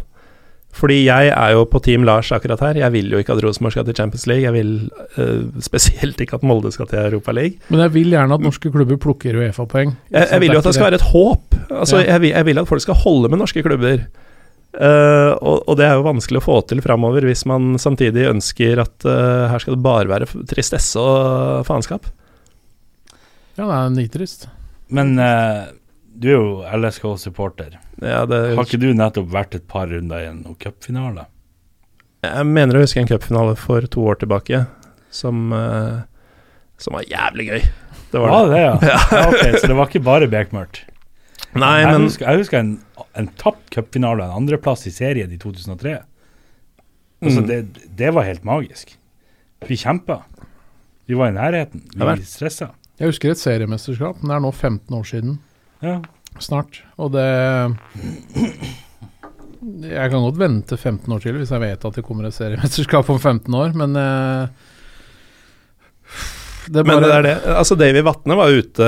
Fordi jeg er jo på Team Lars akkurat her. Jeg vil jo ikke at Rosenborg skal til Champions League. Jeg vil uh, spesielt ikke at Molde skal til Europa League. Men jeg vil gjerne at norske klubber plukker Uefa-poeng. Jeg, jeg vil jo at det skal være et håp. Altså, Ja. jeg, vil, jeg vil at folk skal holde med norske klubber. Eh, og, og det er jo vanskelig å få til framover hvis man samtidig ønsker at uh, her skal det bare være tristesse og faenskap. Ja, det er nitrist. Men uh, Du er jo LSK-supporter. Ja, det, Har ikke du nettopp vært et par runder i en cupfinale? jeg mener å huske en cupfinale for to år tilbake som, som var jævlig gøy. Det var ah, det. det, ja? ja ok, så det var ikke bare bekmørkt? Nei, jeg, men husker, jeg husker en, en tapt cupfinale, en andreplass i serien i 2003. Altså, Mm. det, det var helt magisk. Vi kjempa. Vi var i nærheten. Vi var Vi stressa. Jeg husker et seriemesterskap, men det er nå 15 år siden. Ja. Snart. Og det Jeg kan godt vente 15 år til hvis jeg vet at det kommer et seriemesterskap om 15 år, men eh, det er Men bare, det er det. Altså, Davy Vatne var ute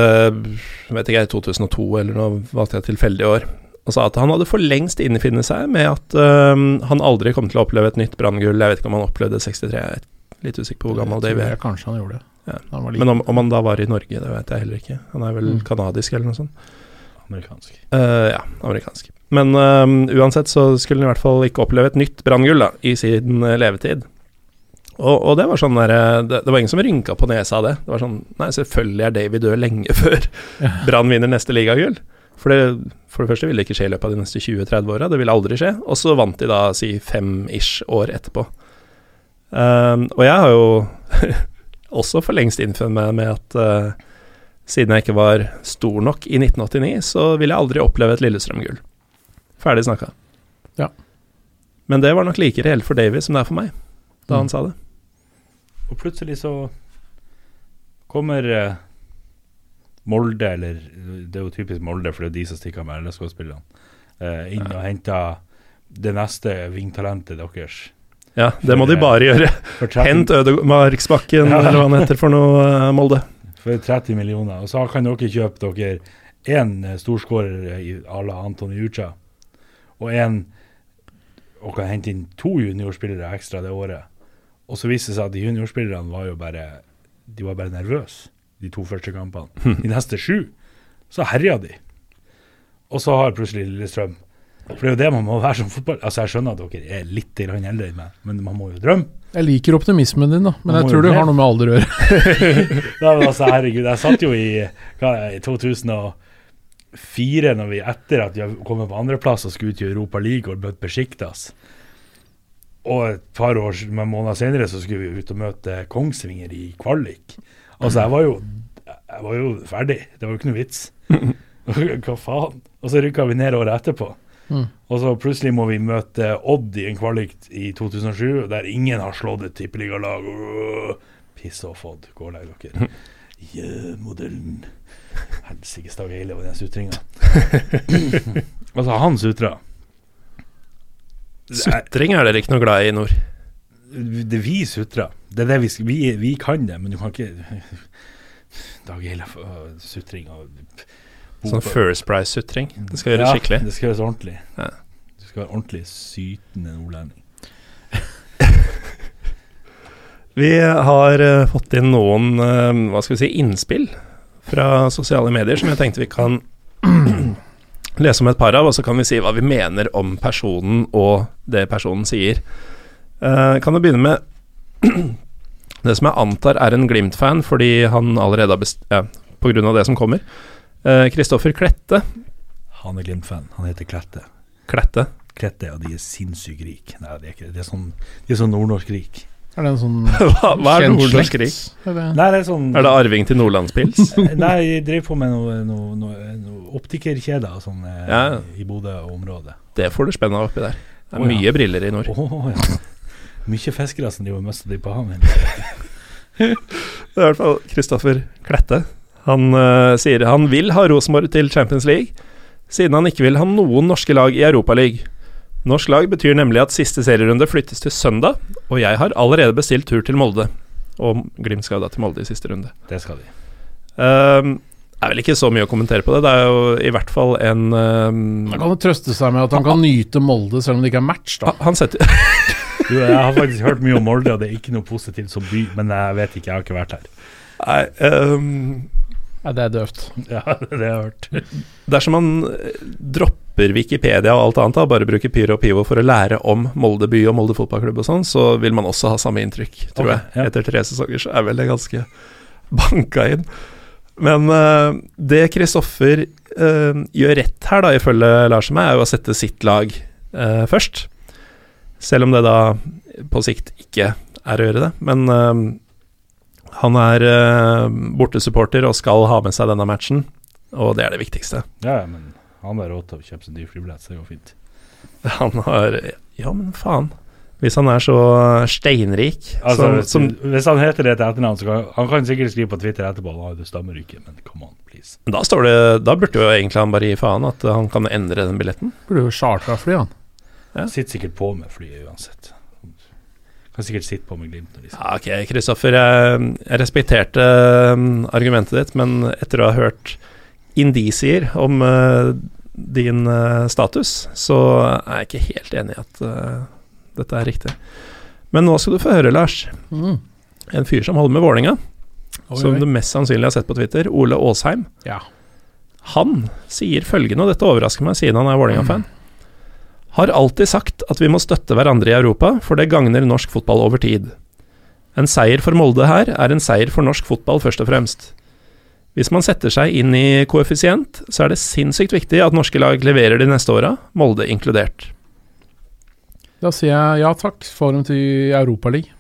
vet ikke jeg, i 2002 eller noe, valgte jeg tilfeldig år, og sa at han hadde for lengst innfinnet seg med at um, han aldri kom til å oppleve et nytt branngull. Jeg vet ikke om han opplevde 63, jeg er litt usikker på hvor gammel det Davy er. Kanskje han gjorde det. Ja. Han var. Men om, om han da var i Norge, det vet jeg heller ikke. Han er vel Mm. kanadisk eller noe sånt. Amerikansk. Uh, ja, amerikansk. Men øhm, uansett så skulle han i hvert fall ikke oppleve et nytt branngull i sin eh, levetid. Og, og det var sånn der, eh, det, det var ingen som rynka på nesa av det. Det var sånn Nei, selvfølgelig er Davy død lenge før Brann vinner neste ligagull. For det, for det første ville det ikke skje i løpet av de neste 20-30 åra. Det ville aldri skje. Og så vant de da si fem-ish år etterpå. Um, og jeg har jo også for lengst innfunnet meg med at uh, siden jeg ikke var stor nok i 1989, så ville jeg aldri oppleve et Lillestrøm-gull. Ferdig snakka. Ja. Men det var nok like reelt for Davy som det er for meg, da han Mm. sa det. Og plutselig så kommer eh, Molde, eller det er jo typisk Molde, for det er de som stikker med LSK-spillerne, eh, inn og henter det neste vingtalentet deres. Ja, det må de bare gjøre. Hent Ødemarksbakken, Ja. eller hva han heter for noe, eh, Molde. for 30 millioner. Og så kan dere kjøpe dere én storskårer i à la Antony Ucha, og en og kan hente inn to juniorspillere ekstra det året. Og så viste det seg at de juniorspillerne var jo bare De var bare nervøse de to første kampene. De neste sju så herja de. Og så har plutselig Lillestrøm For det er jo det man må være som fotball... Altså Jeg skjønner at dere er litt eldre enn meg, men man må jo drømme. Jeg liker optimismen din, da, men jeg tror du har noe med alder å gjøre. Altså, herregud, jeg satt jo i, er i 2004, når vi etter at vi har kommet på andreplass og skulle ut i Europa League og møte Besjiktas. Og et par år, måneder senere så skulle vi ut og møte Kongsvinger i kvalik. Altså, jeg var jo, jeg var jo ferdig. Det var jo ikke noe vits. Hva faen? Og så rykka vi ned året etterpå. Mm. Og så plutselig må vi møte Odd i en kvalik i 2007, der ingen har slått et tippeligalag. Piss off, Odd, gå og legg dere. Ja, modellen Helsike Stageile var den sutringa. altså, han sutra. Det er- Sutring er dere ikke noe glad i i nord. Det er vi sutrer. Det er det vi, vi, vi kan det, men du kan ikke Dag Eile øh, sutring og Sånn First Price-sutring. Det skal gjøres ja, skikkelig. Det skal gjøres ordentlig. Ja. Du skal være ordentlig sytende nordlending. Vi har uh, fått inn noen uh, hva skal vi si, innspill fra sosiale medier som jeg tenkte vi kan lese om et par av, og så kan vi si hva vi mener om personen og det personen sier. Eh, kan jo begynne med det som jeg antar er en Glimt-fan, fordi han allerede har best... Ja, på grunn av det som kommer. Kristoffer Klette. Han er Glimt-fan. Han heter Klette. Klette. Klette, og de er sinnssykt rike. Nei, de er ikke det. De er sånn, de er sånn nordnorsk-rik. Er det en sånn Hva, hva er nordnorsk rik? Er, det er sånn Er det arving til Nordlandspils? Nei, jeg drev på med noe, noe, noe, noe optikerkjeder og sånn eh, Ja. i Bodø og området. Det får du spenna oppi der. Det er ja. mye briller i nord. Åh, ja. Mye fiskere som driver og mister de på havet. Det er i hvert fall Kristoffer Klette. Han uh, sier han vil ha Rosenborg til Champions League, siden han ikke vil ha noen norske lag i Europaligaen. Norsk lag betyr nemlig at siste serierunde flyttes til søndag, og jeg har allerede bestilt tur til Molde. Og Glimt skal da til Molde i siste runde. Det skal de. Um, det er vel ikke så mye å kommentere på det. Det er jo i hvert fall en ehm, Man kan jo trøste seg med at han kan nyte Molde selv om det ikke er match, da. Han setter Du, jeg har faktisk hørt mye om Molde, og det er ikke noe positivt som by, men jeg vet ikke, jeg har ikke vært her. Nei, um, ja, det er døvt. Ja, det har jeg hørt. Dersom man eh, dropper Wikipedia og alt annet, da, bare bruker Pyro og Pivo for å lære om Molde by og Molde fotballklubb og sånn, så vil man også ha samme inntrykk, tror Ok, jeg. ja. Etter tre sesonger så er vel det ganske banka inn. Men uh, det Kristoffer uh, gjør rett her, da, ifølge Lars og meg, er jo å sette sitt lag uh, først. Selv om det da på sikt ikke er å gjøre det. Men uh, han er uh, bortesupporter og skal ha med seg denne matchen, og det er det viktigste. Ja, men han har råd til å kjøpe seg dyr flybillett, så det går fint. Han har Ja, men faen. Hvis han er så steinrik Altså, som, hvis, som, hvis han heter det til etternavn, så kan han kan sikkert skrive på Twitter etterpå at det stammer ikke, men come on, please. Da står det Da burde jo egentlig han bare gi faen at han kan endre den billetten. Burde jo chartra fly, han. Ja. Sitter sikkert på med flyet uansett. Kan sikkert sitte på med Glimt Liksom. Ja, ok, Kristoffer, jeg, jeg respekterte um, argumentet ditt, men etter å ha hørt indisier om uh, din uh, status, så er jeg ikke helt enig i at uh, dette er riktig. Men nå skal du få høre, Lars. Mm. En fyr som holder med Vålinga, Oi, som oi. du mest sannsynlig har sett på Twitter, Ole Aasheim. Ja. Han sier følgende, og dette overrasker meg siden han er Vålerenga-fan. Har alltid sagt at vi må støtte hverandre i Europa, for det gagner norsk fotball over tid. En seier for Molde her er en seier for norsk fotball, først og fremst. Hvis man setter seg inn i koeffisient, så er det sinnssykt viktig at norske lag leverer de neste åra, Molde inkludert. Da sier jeg ja takk, får dem til Europaligaen.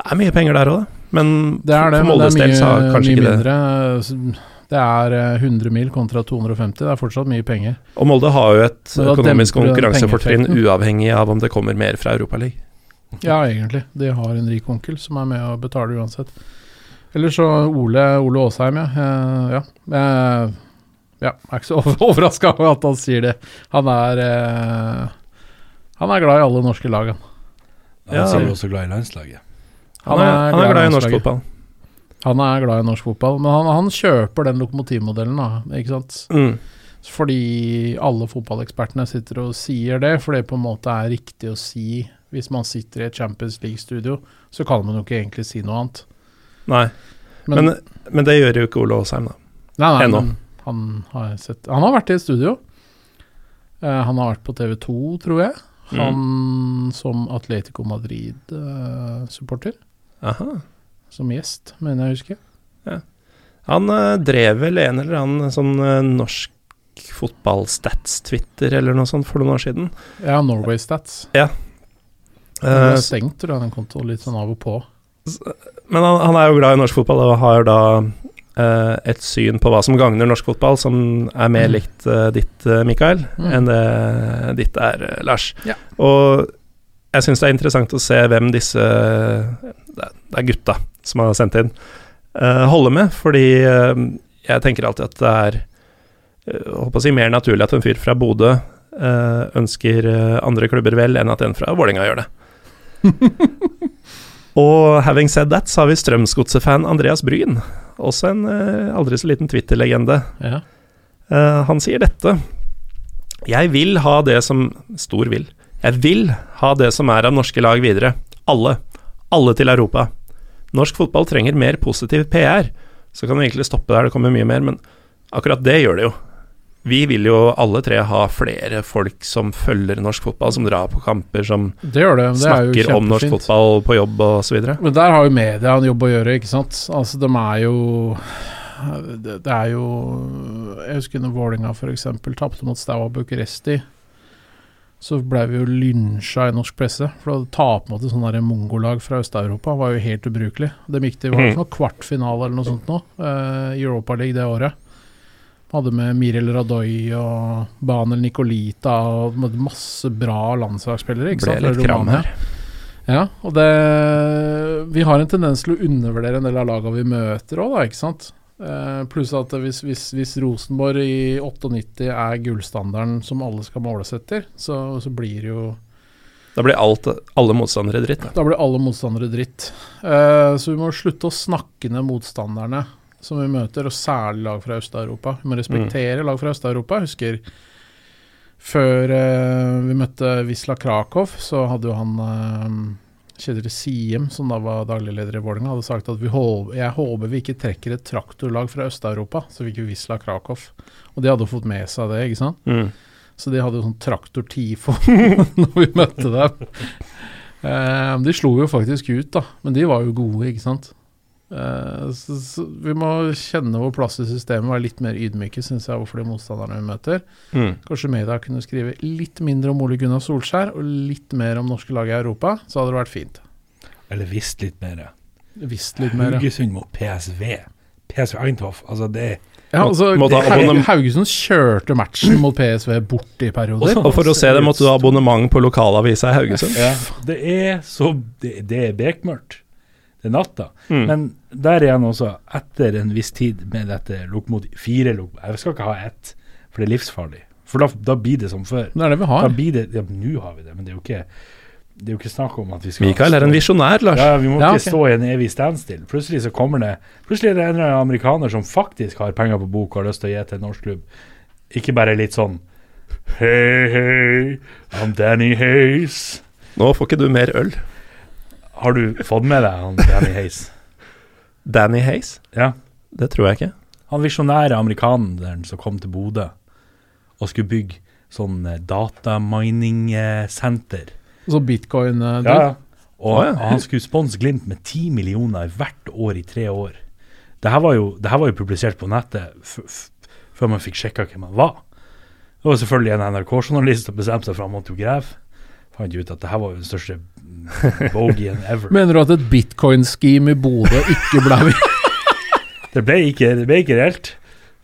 Det er mye penger der òg, da. Men Det er det, for Moldes del så har kanskje mye ikke mindre. Det er eh, 100 mil kontra 250, det er fortsatt mye penger. Og Molde har jo et økonomisk konkurransefortrinn uavhengig av om det kommer mer fra Europaligaen. Ja, egentlig. De har en rik onkel som er med og betaler uansett. Eller så Ole, Ole Aasheim, ja. Eh, ja. Jeg ja. Jeg er ikke så overraska over at han sier det. Han er eh, Han er glad i alle norske lag, han. Han Ja. sier er også glad i landslaget. Han er, han er glad i norsk fotball. Han er glad i norsk fotball, men han, han kjøper den lokomotivmodellen, da, ikke sant. Mm. Fordi alle fotballekspertene sitter og sier det, for det på en måte er riktig å si hvis man sitter i et Champions League-studio, så kan man jo ikke egentlig si noe annet. Nei, men, men det gjør jo ikke Ole Aasheim, da. nei, nei, ennå. han har sett Han har vært i et studio. Uh, han har vært på TV 2, tror jeg. Mm. Han som Atletico Madrid-supporter. Aha. Som gjest, mener jeg å huske. Han uh, drev vel en eller annen sånn uh, norsk fotballstats-twitter eller noe sånt for noen år siden. Ja, Norway Stats. Ja. Den ble stengt, tror jeg, den kontoen litt sånn av og på. men han, han er jo glad i norsk fotball og har da uh, et syn på hva som gagner norsk fotball, som er mer Mm. likt uh, ditt, eh, Mikael, Mm. enn det ditt er, uh, Lars. Ja. Og jeg syns det er interessant å se hvem disse Det er, det er gutta som har sendt inn, holde med, fordi eh, jeg tenker alltid at det er håper å si, mer naturlig at en fyr fra Bodø eh, ønsker eh, andre klubber vel, enn at en fra Vålerenga gjør det. Og having said that, så har vi Strømsgodset-fan Andreas Bryn, også en eh, aldri så liten Twitter-legende. Ja. Eh, han sier dette. Jeg vil ha det som Stor vil. Jeg vil ha det som er av norske lag videre. Alle. Alle til Europa. Norsk fotball trenger mer positiv PR. Så kan vi egentlig stoppe der, det kommer mye mer, men akkurat det gjør det jo. Vi vil jo alle tre ha flere folk som følger norsk fotball, som drar på kamper, som Det det. Det er snakker om norsk fotball på jobb osv. Men der har jo media en jobb å gjøre, ikke sant. Altså, de er jo Det, det er jo Jeg husker når Vålinga f.eks. tapte mot Staua Bucuresti. Så ble vi jo lynsja i norsk presse. For å tape mot et sånt mongolag fra Øst-Europa var jo helt ubrukelig. De gikk til var Mhm. noe kvartfinale eller noe sånt nå, uh, Europa League det året. Hadde med Mirel Radoy og Banel Nicolita og masse bra landslagsspillere. Ikke Ble sant? litt kram her. Ja, og det Vi har en tendens til å undervurdere en del av lagene vi møter òg, da, ikke sant. Eh, pluss at hvis, hvis, hvis Rosenborg i 98 er gullstandarden som alle skal måles etter, så, så blir jo Da blir alt, alle motstandere dritt. Da blir alle motstandere dritt. Uh, så vi må slutte å snakke ned motstanderne som vi møter, og særlig lag fra Øst-Europa. Vi må respektere lag fra Øst-Europa. Husker før uh, vi møtte Wisla Krakow, så hadde jo han Kjetil Siem, som da var daglig leder i Vålerenga, hadde sagt at vi håper, jeg håper vi ikke trekker et traktorlag fra Øst-Europa, så vi Wisla Krakow. Og de hadde fått med seg det, ikke sant. Mm. Så de hadde jo sånn traktor-tifo når vi møtte dem. Eh, de slo jo faktisk ut, da, men de var jo gode, ikke sant. Eh, så, så vi må kjenne vår plass i systemet, være litt mer ydmyke, syns jeg, overfor de motstanderne vi møter. Mm. Kanskje media kunne skrive litt mindre om Ole Gunnar Solskjær og litt mer om norske lag i Europa, så hadde det vært fint. Eller visst litt mer. Visst litt mer. Haugesund mot PSV. PSV Eintoff Altså, det Ja, altså, måtte, måtte Haugesund kjørte matchen mot PSV bort i perioder. Og for å se det måtte du ha abonnement på lokalavisa i Haugesund. Ja, det er så Det, det er bekmørkt. Er natta. Mm. Men der igjen også, etter en viss tid med dette lokomotiv Fire lokomotiv Jeg skal ikke ha ett, for det er livsfarlig. For da, da blir det som før. Det er det vi har. Da blir det Ja, nå har vi det, men det er jo ikke Det er jo ikke snakk om at vi skal Mikael er en visjonær, Lars. Ja, vi må Ja, ikke ok. stå i en evig standstill. Plutselig så kommer det Plutselig er det en eller annen amerikaner som faktisk har penger på bok og har lyst til å gi til en norsk klubb. Ikke bare litt sånn Hei, hei, I'm Danny Hayes. Nå får ikke du mer øl. Har du fått med deg han Danny Hayes? Danny Hayes? Ja. Det tror jeg ikke. Han visjonære amerikaneren som kom til Bodø og skulle bygge sånn eh, datamining-senter. Så bitcoin eh, Ja, ja. Og oh, ja. han skulle sponse Glimt med 10 millioner hvert år i tre år. Det her var jo, det her var jo publisert på nettet f f før man fikk sjekka hvem han var. Det var selvfølgelig en NRK-journalist som bestemte seg for han måtte jo grave. Fant ut at det her var jo den største mm, ever. Mener du at et bitcoin-scheme i Bodø ikke ble Det ble ikke, det ble ikke reelt.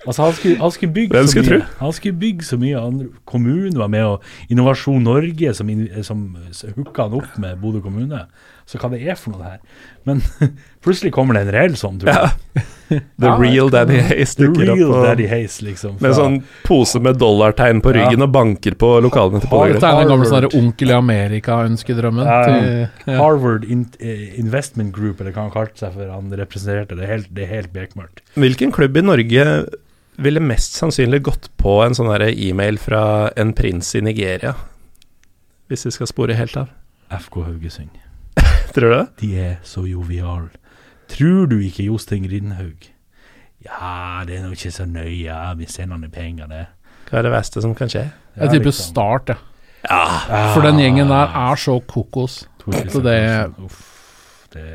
Altså, han skulle, han skulle bygge Hvem så mye. Han skulle bygge så mye. Han, kommunen var med, og Innovasjon Norge som, som hooka han opp med Bodø kommune. Så hva det er for noe det her. Men plutselig kommer det en reell sånn, tur. Ja. The Ja, real Daddy Haze Hayes dukker real opp og- Daddy Haze, liksom. med sånn pose med dollartegn på ryggen og banker på lokalene til Pål Dette er den gamle sånn der onkel i Amerika-ønskedrømmen. Ja, ja. ja. Harvard In eh, Investment Group, eller hva han kalte seg for han representerte. Det er helt, det er helt bekmørkt. Hvilken klubb i Norge ville mest sannsynlig gått på en sånn e-mail fra en prins i Nigeria? Hvis vi skal spore helt av. FK Haugesund. Tror du det? De er så joviale. Tror du ikke Jostein Grindhaug? Ja, det er nå ikke så nøye, vi sender han penger, det. Hva er det verste som kan skje? Jeg tipper liksom. Start, ja. ja. For den gjengen der er så kokos. Så det- Uff, det.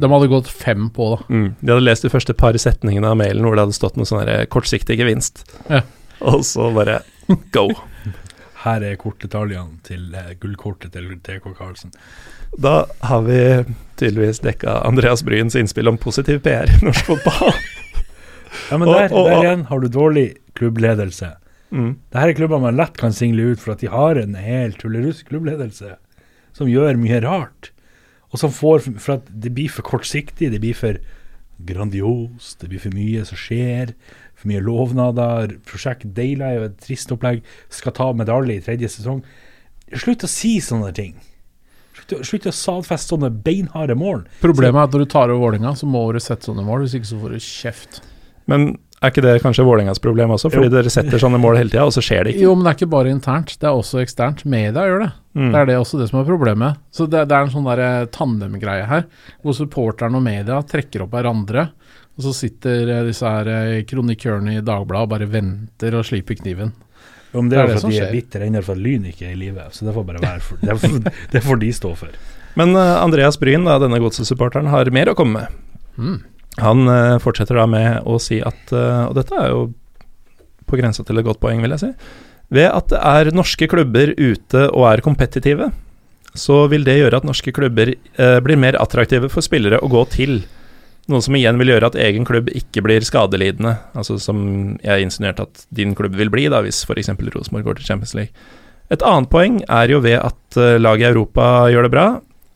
De hadde gått fem på, da. Mm. De hadde lest de første par setningene av mailen hvor det hadde stått noe sånn kortsiktig gevinst. Ja. Og så bare go. Her er kortdetaljene til eh, gullkortet til TK Karlsen. Da har vi tydeligvis dekka Andreas Bryens innspill om positiv PR i norsk fotball. Ja, men der, der igjen har du dårlig klubbledelse. Mm. Dette er klubber man lett kan single ut for at de har en helt tullerusk klubbledelse som gjør mye rart. Og som får For at det blir for kortsiktig, det blir for grandios, det blir for mye som skjer. For mye lovnader. Prosjekt Deila er jo et trist opplegg. Skal ta medalje i tredje sesong. Slutt å si sånne ting. Slutt, slutt å sadfeste sånne beinharde mål. Problemet er at når du tar over Vålerenga, så må du sette sånne mål. Hvis ikke så får du kjeft. Men er ikke det kanskje Vålerengas problem også? Fordi Jo. dere setter sånne mål hele tida, og så skjer det ikke. Jo, men det er ikke bare internt, det er også eksternt. Media gjør det. Mm. Det er det også det som er problemet. Så det, det er en sånn der tandemgreie her, hvor supporterne og media trekker opp hverandre. Og så sitter eh, disse her eh, kronikørene i Dagbladet og bare venter og sliper kniven. Jo, det Det er er det jo som fordi de er bitre ennå for at Lyn ikke er i live. Så det får bare være for, det, får, det får de stå for. Men eh, Andreas Bryn, da, denne godsesupporteren, har mer å komme med. Mm. Han fortsetter da med å si at Og dette er jo på grensa til et godt poeng, vil jeg si. Ved at det er norske klubber ute og er kompetitive, så vil det gjøre at norske klubber eh, blir mer attraktive for spillere å gå til. Noe som igjen vil gjøre at egen klubb ikke blir skadelidende. Altså som jeg insinuerte at din klubb vil bli, da, hvis f.eks. Rosenborg går til Champions League. Et annet poeng er jo ved at eh, lag i Europa gjør det bra,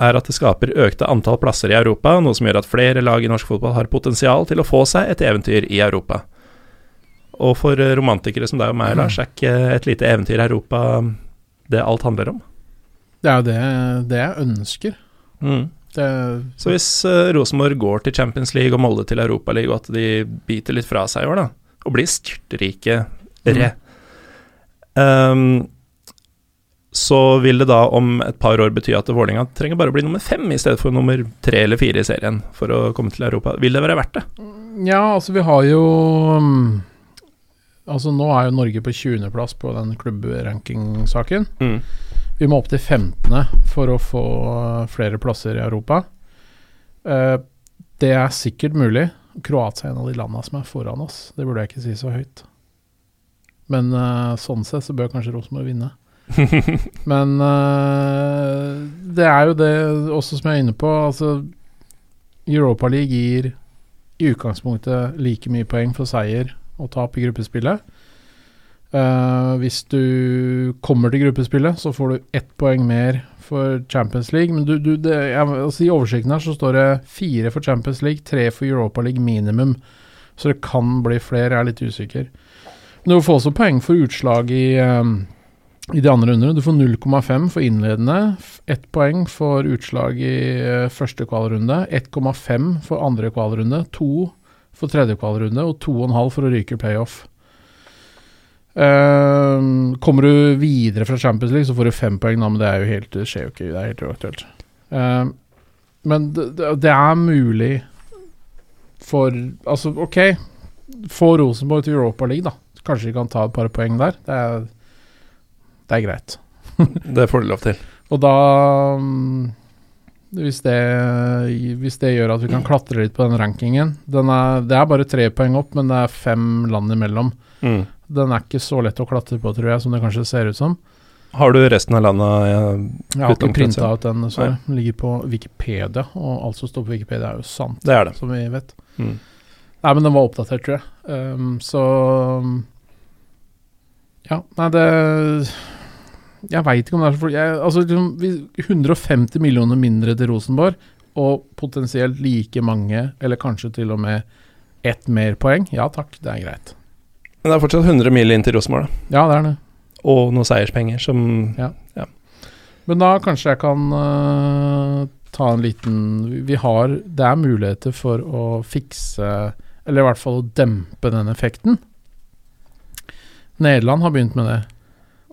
er at det skaper økte antall plasser i Europa, noe som gjør at flere lag i norsk fotball har potensial til å få seg et eventyr i Europa. Og for eh, romantikere som deg og meg, Lars, er ikke et lite eventyr i Europa det alt handler om. Det er jo det, det jeg ønsker. Det, Så hvis uh, Rosenborg går til Champions League og Molde til Europaligaen, og at de biter litt fra seg i år, da, og blir styrtrike re, ehm, så vil det da om et par år bety at Vålerenga trenger bare å bli nummer fem i stedet for nummer tre eller fire i serien for å komme til Europa. Vil det være verdt det? ja, altså vi har jo mm, Altså nå er jo Norge på 20.-plass på den klubbranking-saken. Vi må opp til 15. for å få flere plasser i Europa. Eh, det er sikkert mulig. Kroatia er en av de landene som er foran oss. Det burde jeg ikke si så høyt. Men eh, sånn sett så bør kanskje Rosenborg vinne. Men eh, det er jo det også som jeg er inne på. Altså Europa League gir i utgangspunktet like mye poeng for seier og tap i gruppespillet. Eh, hvis du kommer til gruppespillet, så får du ett poeng mer for Champions League. Men du, du, det, jeg, altså I oversikten her så står det fire for Champions League, tre for Europa League minimum. Så det kan bli flere, jeg er litt usikker. Men du får også poeng for utslag i, um, i de andre rundene. Du får 0,5 for innledende, ett poeng for utslag i uh, første kvalrunde, 1,5 for andre kvalrunde, to for tredje kvalrunde og 2,5 for å ryke playoff. Uh, kommer du videre fra Champions League, så får du fem poeng, da, men det er jo helt, det skjer jo ikke. Det er helt uaktuelt. Uh, men det, det, er mulig for Altså, OK, få Rosenborg til Europa League, da. Kanskje de kan ta et par poeng der. Det er, det er greit. det får de lov til. Og da um, hvis det, hvis det, gjør at vi kan klatre litt på den rankingen den er, Det er bare tre poeng opp, men det er fem land imellom. Mm. Den er ikke så lett å klatre på, tror jeg, som det kanskje ser ut som. Har du resten av landet ja, Jeg har ikke printa ut den, så den ligger på Wikipedia. Og alt som står på Wikipedia, er jo sant, det er det. som vi vet. Mm. Nei, men den var oppdatert, tror jeg. Um, så Ja, nei, det Jeg veit ikke om det er så jeg, Altså, liksom, 150 millioner mindre til Rosenborg, og potensielt like mange, eller kanskje til og med ett mer poeng. Ja takk, det er greit. Men det er fortsatt 100 mil inn til Rosenborg, da. Ja, det er det. Og noen seierspenger som ja. ja. Men da kanskje jeg kan uh, ta en liten Vi har Det er muligheter for å fikse Eller i hvert fall å dempe den effekten. Nederland har begynt med det.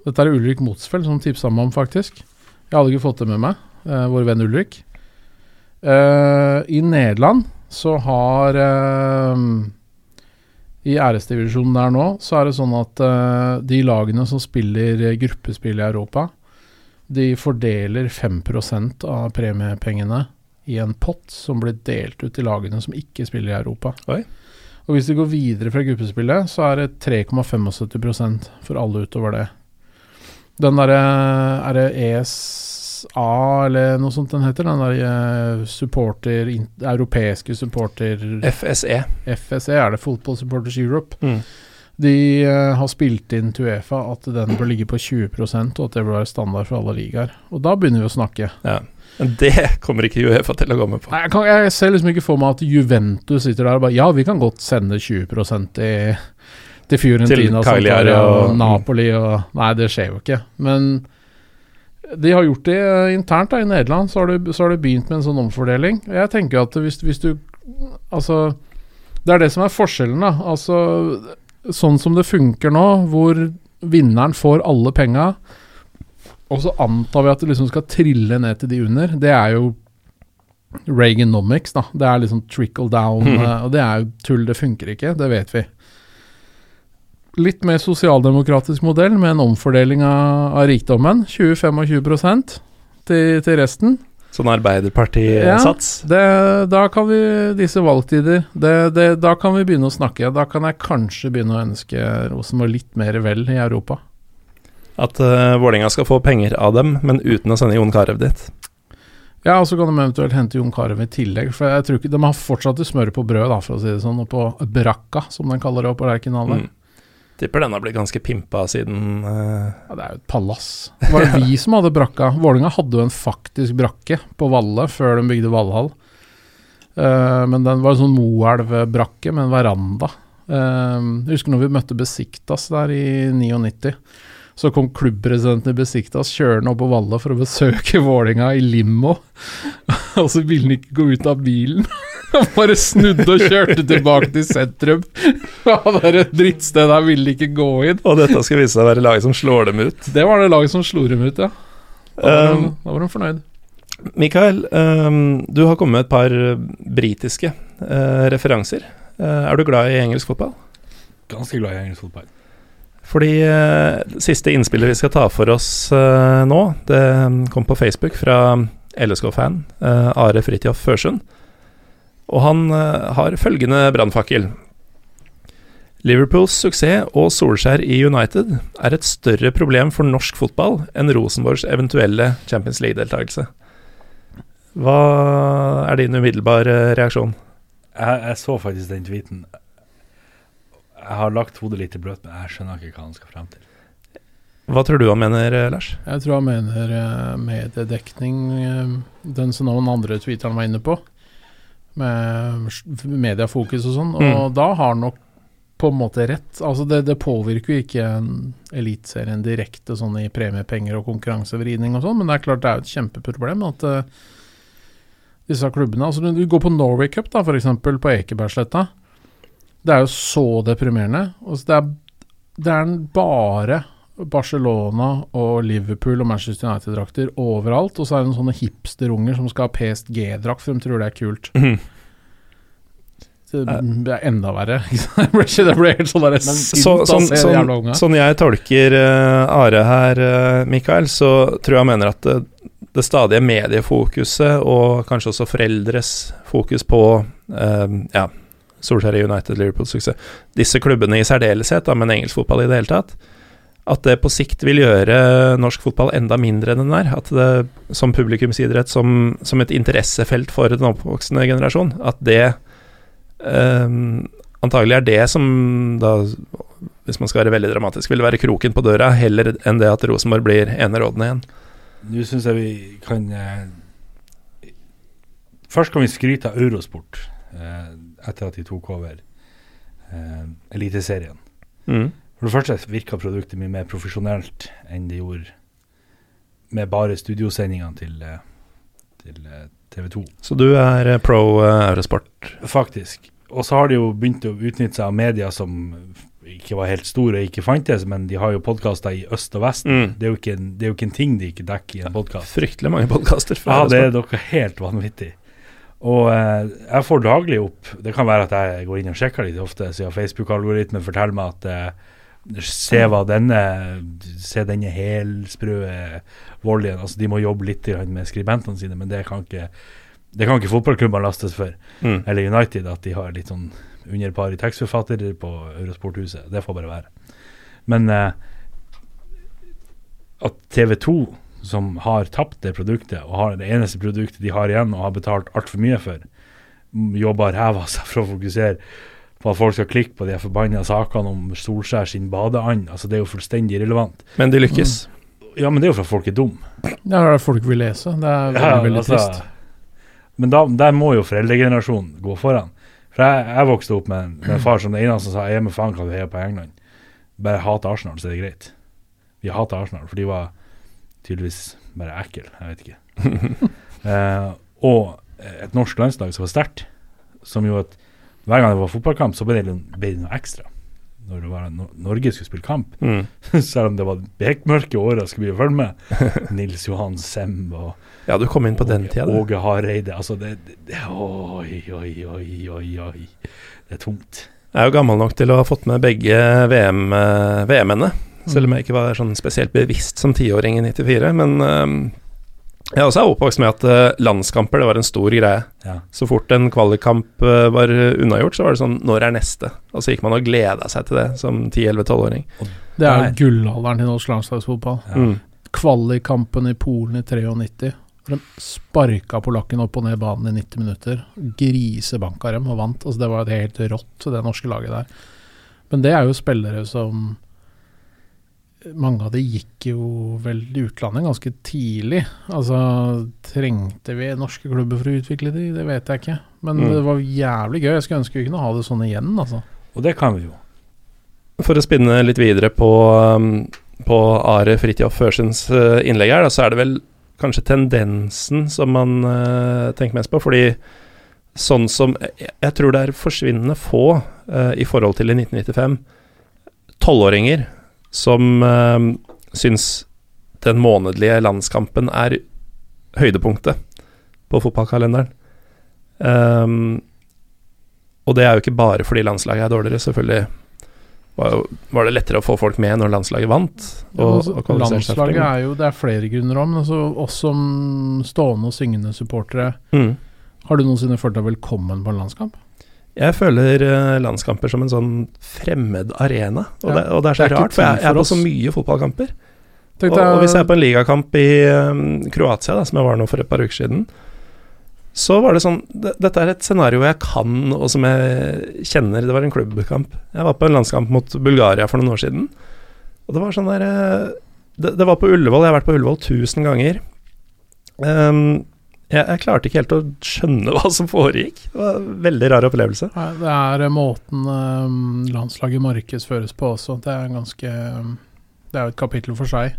Dette er Ulrik Motsfeld som tipsa meg om, faktisk. Jeg hadde ikke fått det med meg, uh, vår venn Ulrik. Uh, I Nederland så har i æresdivisjonen der nå, så er det sånn at uh, de lagene som spiller gruppespill i Europa, de fordeler 5% av premiepengene i en pott som blir delt ut til lagene som ikke spiller i Europa. Oi. Og hvis de går videre fra gruppespillet, så er det 3,75% for alle utover det. Den derre Er det ES FSA, eller noe sånt den heter. Den der uh, supporter, europeiske supporter... FSE. FSE er det, Football Supporters Europe. Mm. De uh, har spilt inn til Uefa at den bør ligge på 20 og at det bør være standard for alle ligaer. Og da begynner vi å snakke. Ja. Men det kommer ikke Uefa til å gå med på. Nei, jeg, kan, jeg ser liksom ikke for meg at Juventus sitter der og bare Ja, vi kan godt sende 20 i til Fiorentina til og, og Napoli og Nei, det skjer jo ikke. Men de har gjort det eh, internt da, i Nederland, så har, du, så har, du, begynt med en sånn omfordeling. Jeg tenker at hvis, hvis, du Altså, det er det som er forskjellen, da. Altså, sånn som det funker nå, hvor vinneren får alle penga, og så antar vi at det liksom skal trille ned til de under, det er jo Reaganomics, da. Det er liksom trickle down, mm. og det er jo tull, det funker ikke, det vet vi litt mer sosialdemokratisk modell med en omfordeling av, av rikdommen. 20-25 til, til resten. Sånn Arbeiderparti-sats? Ja, da kan vi Disse valgtider, det, det, da kan vi begynne å snakke. Da kan jeg kanskje begynne å ønske Rosenborg litt mer vel i Europa. At uh, Vålerenga skal få penger av dem, men uten å sende Jon Carew dit? Ja, og så kan de eventuelt hente Jon Carew i tillegg. For jeg tror ikke, De har fortsatt smør på brød, da, for å si det sånn, og på brakka, som de kaller det på Lerkendal. Mm. Tipper den har blitt ganske pimpa siden uh... Ja, Det er jo et palass. Det var det vi som hadde brakka. Vålinga hadde jo en faktisk brakke på Valle før de bygde Valhall. Uh, men den var en sånn Moelv-brakke med en veranda. Uh, jeg husker når vi møtte Besiktas der i 99. Så kom klubbpresidenten i Besiktas kjørende opp på Valla for å besøke Vålinga i limo. og så ville han ikke gå ut av bilen. Han bare snudde og kjørte tilbake til sentrum. Han det et drittsted der ville ikke gå inn. Og dette skal vise seg å være laget som slår dem ut? Det var det laget som slo dem ut, ja. Da var, um, de, da var de fornøyd. Mikael, um, du har kommet med et par britiske uh, referanser. Uh, er du glad i engelsk fotball? Ganske glad i engelsk fotball. Fordi uh, siste innspillet vi skal ta for oss uh, nå, det kom på Facebook fra LSK-fan uh, Are Fridtjof Førsund. Og han eh, har følgende brannfakkel. Liverpools suksess og Solskjær i United er et større problem for norsk fotball enn Rosenborgs eventuelle Champions League-deltakelse. Hva er din umiddelbare reaksjon? Jeg, jeg så faktisk den tweeten. Jeg har lagt hodet litt i bløt, men jeg skjønner ikke hva han skal frem til. Hva tror du han mener, eh, Lars? Jeg tror han mener eh, mediedekning, eh, den som noen andre tweeteren var inne på, med mediefokus og sånn, og Mm. da har han nok på en måte rett. Altså det, det påvirker jo ikke en Eliteserien direkte sånn i premiepenger og konkurransevridning og sånn, men det er klart det er jo et kjempeproblem at uh, disse klubbene Altså du går på Norway Cup da, eksempel, på Ekebergsletta. Det er jo så deprimerende. Altså det, er, det er bare Barcelona og Liverpool og Manchester United-drakter overalt. Og så er det noen sånne hipsterunger som skal ha PSG-drakt, for de tror det er kult. Det, det er enda verre. Det ble ikke helt sånn der Så, sint å sånn, de sånn, jævla unga. sånn jeg tolker uh, Are her, uh, Mikael, så tror jeg mener at det, det stadige mediefokuset, og kanskje også foreldres fokus på uh, ja, Solskjær i United, Liverpools suksess, disse klubbene i særdeleshet, da, men engelsk fotball i det hele tatt, at det på sikt vil gjøre norsk fotball enda mindre enn den er. At det som publikumsidrett, som, som et interessefelt for den oppvoksende generasjon, at det um, antagelig er det som da, hvis man skal være veldig dramatisk, vil være kroken på døra, heller enn det at Rosenborg blir enerådende igjen. Nå syns jeg vi kan eh, Først kan vi skryte av Eurosport eh, etter at de tok over eh, Eliteserien. Mm. For det første virka produktet mye mer profesjonelt enn det gjorde med bare studiosendingene til, eh, til eh, TV 2. Så du er eh, pro Eurosport? Faktisk. Og så har de jo begynt å utnytte seg av media som ikke var helt store og ikke fantes, men de har jo podkaster i øst og vest. Mm. Det, er en, det er jo ikke en ting de ikke dekker i en podkast. Fryktelig mange podkaster Ja, det er dere helt vanvittig. Og eh, jeg får daglig opp Det kan være at jeg går inn og sjekker litt ofte, siden Facebook-algoritmen forteller meg at eh, Se hva denne Se denne helsprø volleyen Altså, de må jobbe litt med skribentene sine, men det kan ikke det kan ikke fotballklubbene lastes for. Mm. Eller United, at de har litt sånn underpar i tekstforfattere på Eurosporthuset. Det får bare være. Men eh, at TV 2, som har tapt det produktet, og har det eneste produktet de har igjen og har betalt altfor mye for, jobber ræva av seg for å fokusere på at folk skal klikke på de forbanna sakene om Solskjær sin badeand. Altså, det er jo fullstendig irrelevant. Men de lykkes. Ja, men det er jo for at folk er dumme. Det er folk vil lese. Det er veldig, Ja, veldig altså, trist. Men da, der må jo foreldregenerasjonen gå foran. For jeg, jeg vokste opp med en, med en far som det eneste som sa 'Jeg med faen kan du heier på England'. Bare hate Arsenal, så er det greit. Vi hater Arsenal, for de var tydeligvis bare ekkel. Jeg vet ikke. eh, og et norsk landslag som var sterkt, som jo at hver gang det var fotballkamp, så ble det, ble det noe ekstra. Når det var no Norge skulle spille kamp. Mm. Selv om det var bekmørke år og skulle å følge med. Nils Johan Semb og Ja, du kom inn på den Åge- tida. Åge Hareide. Altså, det, det, det Oi, oi, oi, oi, oi. Det er tungt. Jeg er jo gammel nok til å ha fått med begge VM-ene. VM-ene, selv om jeg ikke var sånn spesielt bevisst som tiåring i 94. Men um, jeg også er oppvokst med at eh, landskamper det var en stor greie. Ja. Så fort en kvalikkamp eh, var unnagjort, så var det sånn Når er neste? Og så gikk man og gleda seg til det som 10-11-12-åring. Det er jo gullalderen til norsk landslagsfotball. Ja. Mm. Kvalikkampen i Polen i 93. De sparka polakken opp og ned banen i 90 minutter. Grisebanka dem og vant. Altså, det var et helt rått, det norske laget der. Men det er jo spillere som Mange av de gikk jo vel til utlandet ganske tidlig. Altså, trengte vi norske klubber for å utvikle de? Det vet jeg ikke. Men Mm. det var jævlig gøy. Jeg skulle ønske vi kunne ha det sånn igjen, altså. Og det kan vi jo. For å spinne litt videre på, um, på Are Fridtjof Førsens uh, innlegg her, da, så er det vel kanskje tendensen som man uh, tenker mest på. Fordi sånn som Jeg, jeg tror det er forsvinnende få uh, i forhold til i 1995 tolvåringer som uh, syns den månedlige landskampen er høydepunktet på fotballkalenderen. Um, og det er jo ikke bare fordi landslaget er dårligere, selvfølgelig var, jo, var det lettere å få folk med når landslaget vant. Ja, Og, altså, og for landslaget er jo Det er flere grunner om, altså, oss som stående og syngende supportere Mm. Har du noensinne følt deg velkommen på en landskamp? Jeg føler eh, landskamper som en sånn fremmed arena, og, Ja. det, og det er så Det er rart, for jeg, jeg er på så mye fotballkamper. Og, og hvis jeg er på en ligakamp i um, Kroatia, da, som jeg var nå for et par uker siden, så var det sånn Dette er et scenario jeg kan, og som jeg kjenner. Det var en klubbkamp. Jeg var på en landskamp mot Bulgaria for noen år siden, og det var sånn der eh, det, det var på Ullevål. Jeg har vært på Ullevål tusen ganger. Um, jeg, jeg klarte ikke helt å skjønne hva som foregikk. Det var en veldig rar opplevelse. Nei, Det er eh, måten eh, landslaget markedsføres på også. Det er ganske Det er jo et kapittel for seg.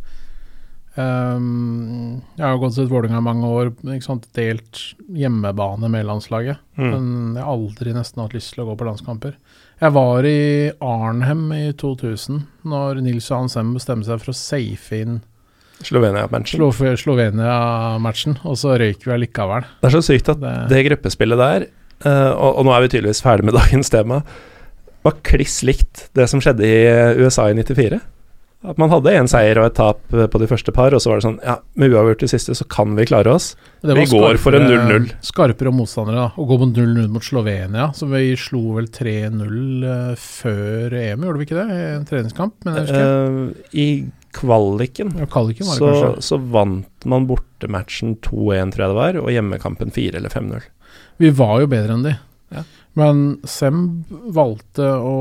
Um, jeg har gått til Vålerenga i mange år, sant? delt hjemmebane med landslaget. Mm. Men jeg har aldri nesten hatt lyst til å gå på landskamper. Jeg var i Arnhem i 2000, når Nils Johan Sem bestemte seg for å safe inn Slovenia-matchen. Slo Slovenia-matchen, og så røyk vi allikevel. Det er så sykt at Det, det gruppespillet der, uh, og, og nå er vi tydeligvis ferdig med dagens tema, var kliss likt det som skjedde i eh, USA i 94. At man hadde én seier og et tap eh, på de første par, og så var det sånn Ja, med uavgjort i siste, så kan vi klare oss. vi går for en 0-0. Skarpere motstandere, da. Å gå på 0-0 mot Slovenia, så vi slo vel 3-0 eh, før EM, gjorde vi ikke det? I en treningskamp, men jeg husker. I kvaliken ja, kvaliken så, så vant man bortematchen 2-1, tror jeg det var, og hjemmekampen 4 eller 5-0. Vi var jo bedre enn de. Ja. Men Sem valgte å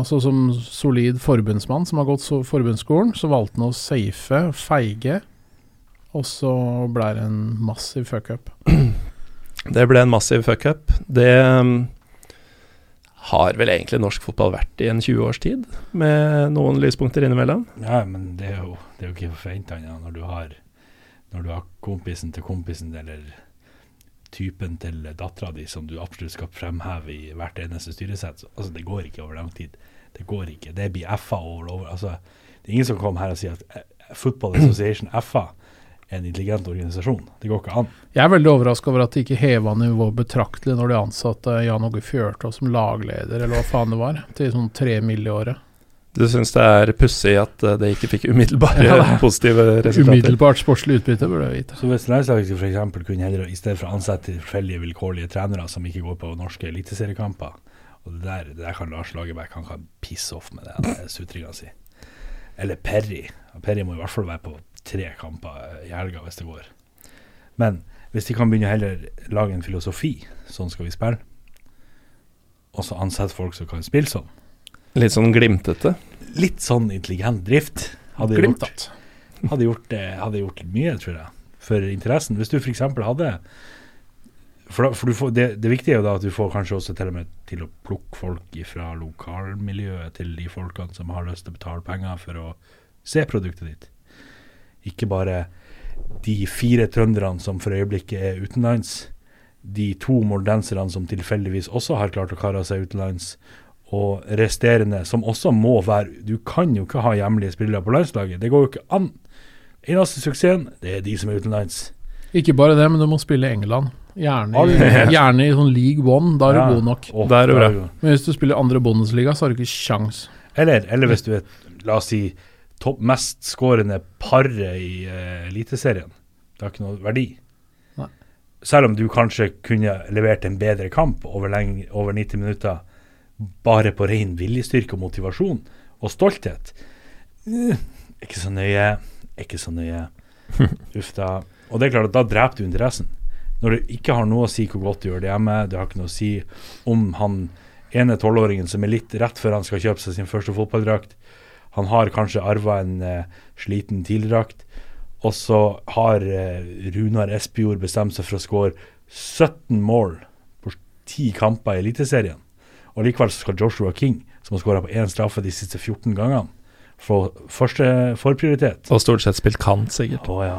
altså som solid forbundsmann som har gått så forbundsskolen, så valgte han å safe, feige, og så ble det en massiv fuckup. Det ble en massiv fuckup. Det um, har vel egentlig norsk fotball vært i en 20 års tid, med noen lyspunkter innimellom. Ja, men det er jo, det er jo ikke forventa ja, når Når du har kompisen til kompisen eller typen til dattera di som du absolutt skal fremheve i hvert eneste styresett. Altså, det går ikke over lang tid. Det går ikke. Det blir FA over over. Altså, det er ingen som kommer her og sier at eh, Football Association FA en intelligent organisasjon. Det går ikke an. Jeg er veldig overraska over at de ikke heva nivået betraktelig når de ansatte Jan Åge Fjørtoft som lagleder, eller hva faen det var, til sånn tre mill. i året. Du syns det er pussig at uh, det ikke fikk umiddelbare Ja, positive resultater? Umiddelbart sportslig utbytte, burde jeg vite. Så hvis landslaget f.eks. kunne heller, i stedet for å ansette tilfeldige vilkårlige trenere som ikke går på norske eliteseriekamper og det der, det der kan Lars Lagerbäck han kan pisse off med det, sutringa si. Eller Perry. Perry må i hvert fall være på tre kamper i helga hvis det går. Men hvis de kan begynne å heller lage en filosofi, sånn skal vi spille, og så ansette folk som kan spille sånn, Litt sånn glimtete. litt sånn intelligent drift hadde gjort hadde gjort, hadde gjort mye, tror jeg, for interessen. Hvis du f.eks. hadde For, da, for du får, det, det viktige er jo da at du får kanskje også til og med til å plukke folk fra lokalmiljøet til de folkene som har lyst til å betale penger for å se produktet ditt. Ikke bare de fire trønderne som for øyeblikket er utenlands, de to moldenserne som tilfeldigvis også har klart å kare seg utenlands, og resterende som også må være Du kan jo ikke ha hjemlige spillere på landslaget. Det går jo ikke an. Eneste suksessen, det er de som er utenlands. Ikke bare det, men du må spille i England. Gjerne, i- gjerne i sånn league one, da er Ja. du god nok. Oh, er du bra. Men hvis du spiller andre Bundesliga, så har du ikke sjans. Eller, eller hvis du er, la oss si, topp mest skårende paret i uh, Eliteserien. Det har ikke noe verdi. Nei. Selv om du kanskje kunne levert en bedre kamp over, lenge, over 90 minutter, bare på ren viljestyrke og motivasjon og stolthet. Uh, ikke så nøye, ikke så nøye. Uff da. Og det er klart at da dreper du interessen. Når du ikke har noe å si hvor godt du gjør det hjemme, det har ikke noe å si om han ene tolvåringen som er litt rett før han skal kjøpe seg sin første fotballdrakt. Han har kanskje arva en eh, sliten TIL-drakt, og så har eh, Runar Espejord bestemt seg for å skåre 17 mål på 10 kamper i Eliteserien. Og likevel skal Joshua King, som har skåra på én straffe de siste 14 gangene, få første forprioritet. Og stort sett spilt kant, sikkert. Å ja.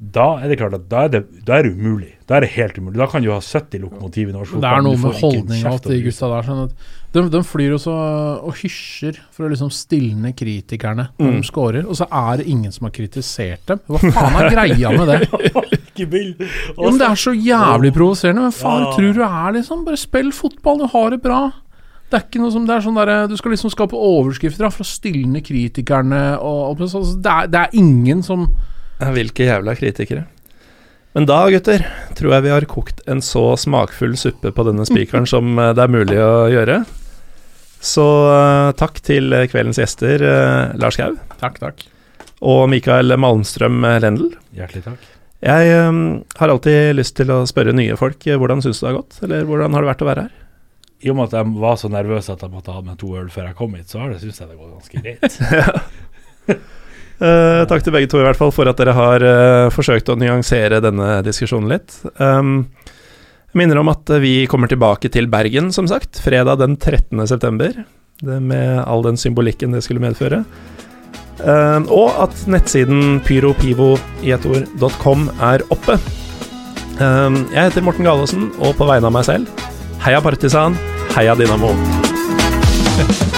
Da er det klart at da er det, da er det umulig. Da er det helt umulig. Da kan du ha 70 lokomotiv i norsk Det er noe med holdninga til de gutta der. Sånn at de, de flyr også og hysjer for å liksom stilne kritikerne når Mm. de scorer, og så er det ingen som har kritisert dem. Hva faen er greia med det? Jo, men Det er så jævlig provoserende. Hvem faen Ja. tror du er, liksom? Bare spill fotball, du har det bra. Det er ikke noe som, det er sånn der, Du skal liksom skape overskrifter da, for å stilne kritikerne. Og, og så- så det, er, det er ingen som Hvilke jævla kritikere. Men da, gutter, tror jeg vi har kokt en så smakfull suppe på denne spikeren som eh, det er mulig å gjøre. Så eh, takk til kveldens gjester, eh, Lars Gau. Takk, takk. og Mikael Malmstrøm eh, Lendel. Hjertelig takk. Jeg um, har alltid lyst til å spørre nye folk hvordan syns du det har gått, eller hvordan har det vært å være her? I og med at jeg var så nervøs at jeg måtte ha med to øl før jeg kom hit, så har det syns jeg det går ganske greit. uh, takk til begge to i hvert fall for at dere har uh, forsøkt å nyansere denne diskusjonen litt. Um, jeg minner om at eh, vi kommer tilbake til Bergen, som sagt, fredag den 13. september. Med all den symbolikken det skulle medføre. Um, og at nettsiden pyropivo.com er oppe. Um, jeg heter Morten Galaasen, og på vegne av meg selv, heia Partisan, heia Dynamo.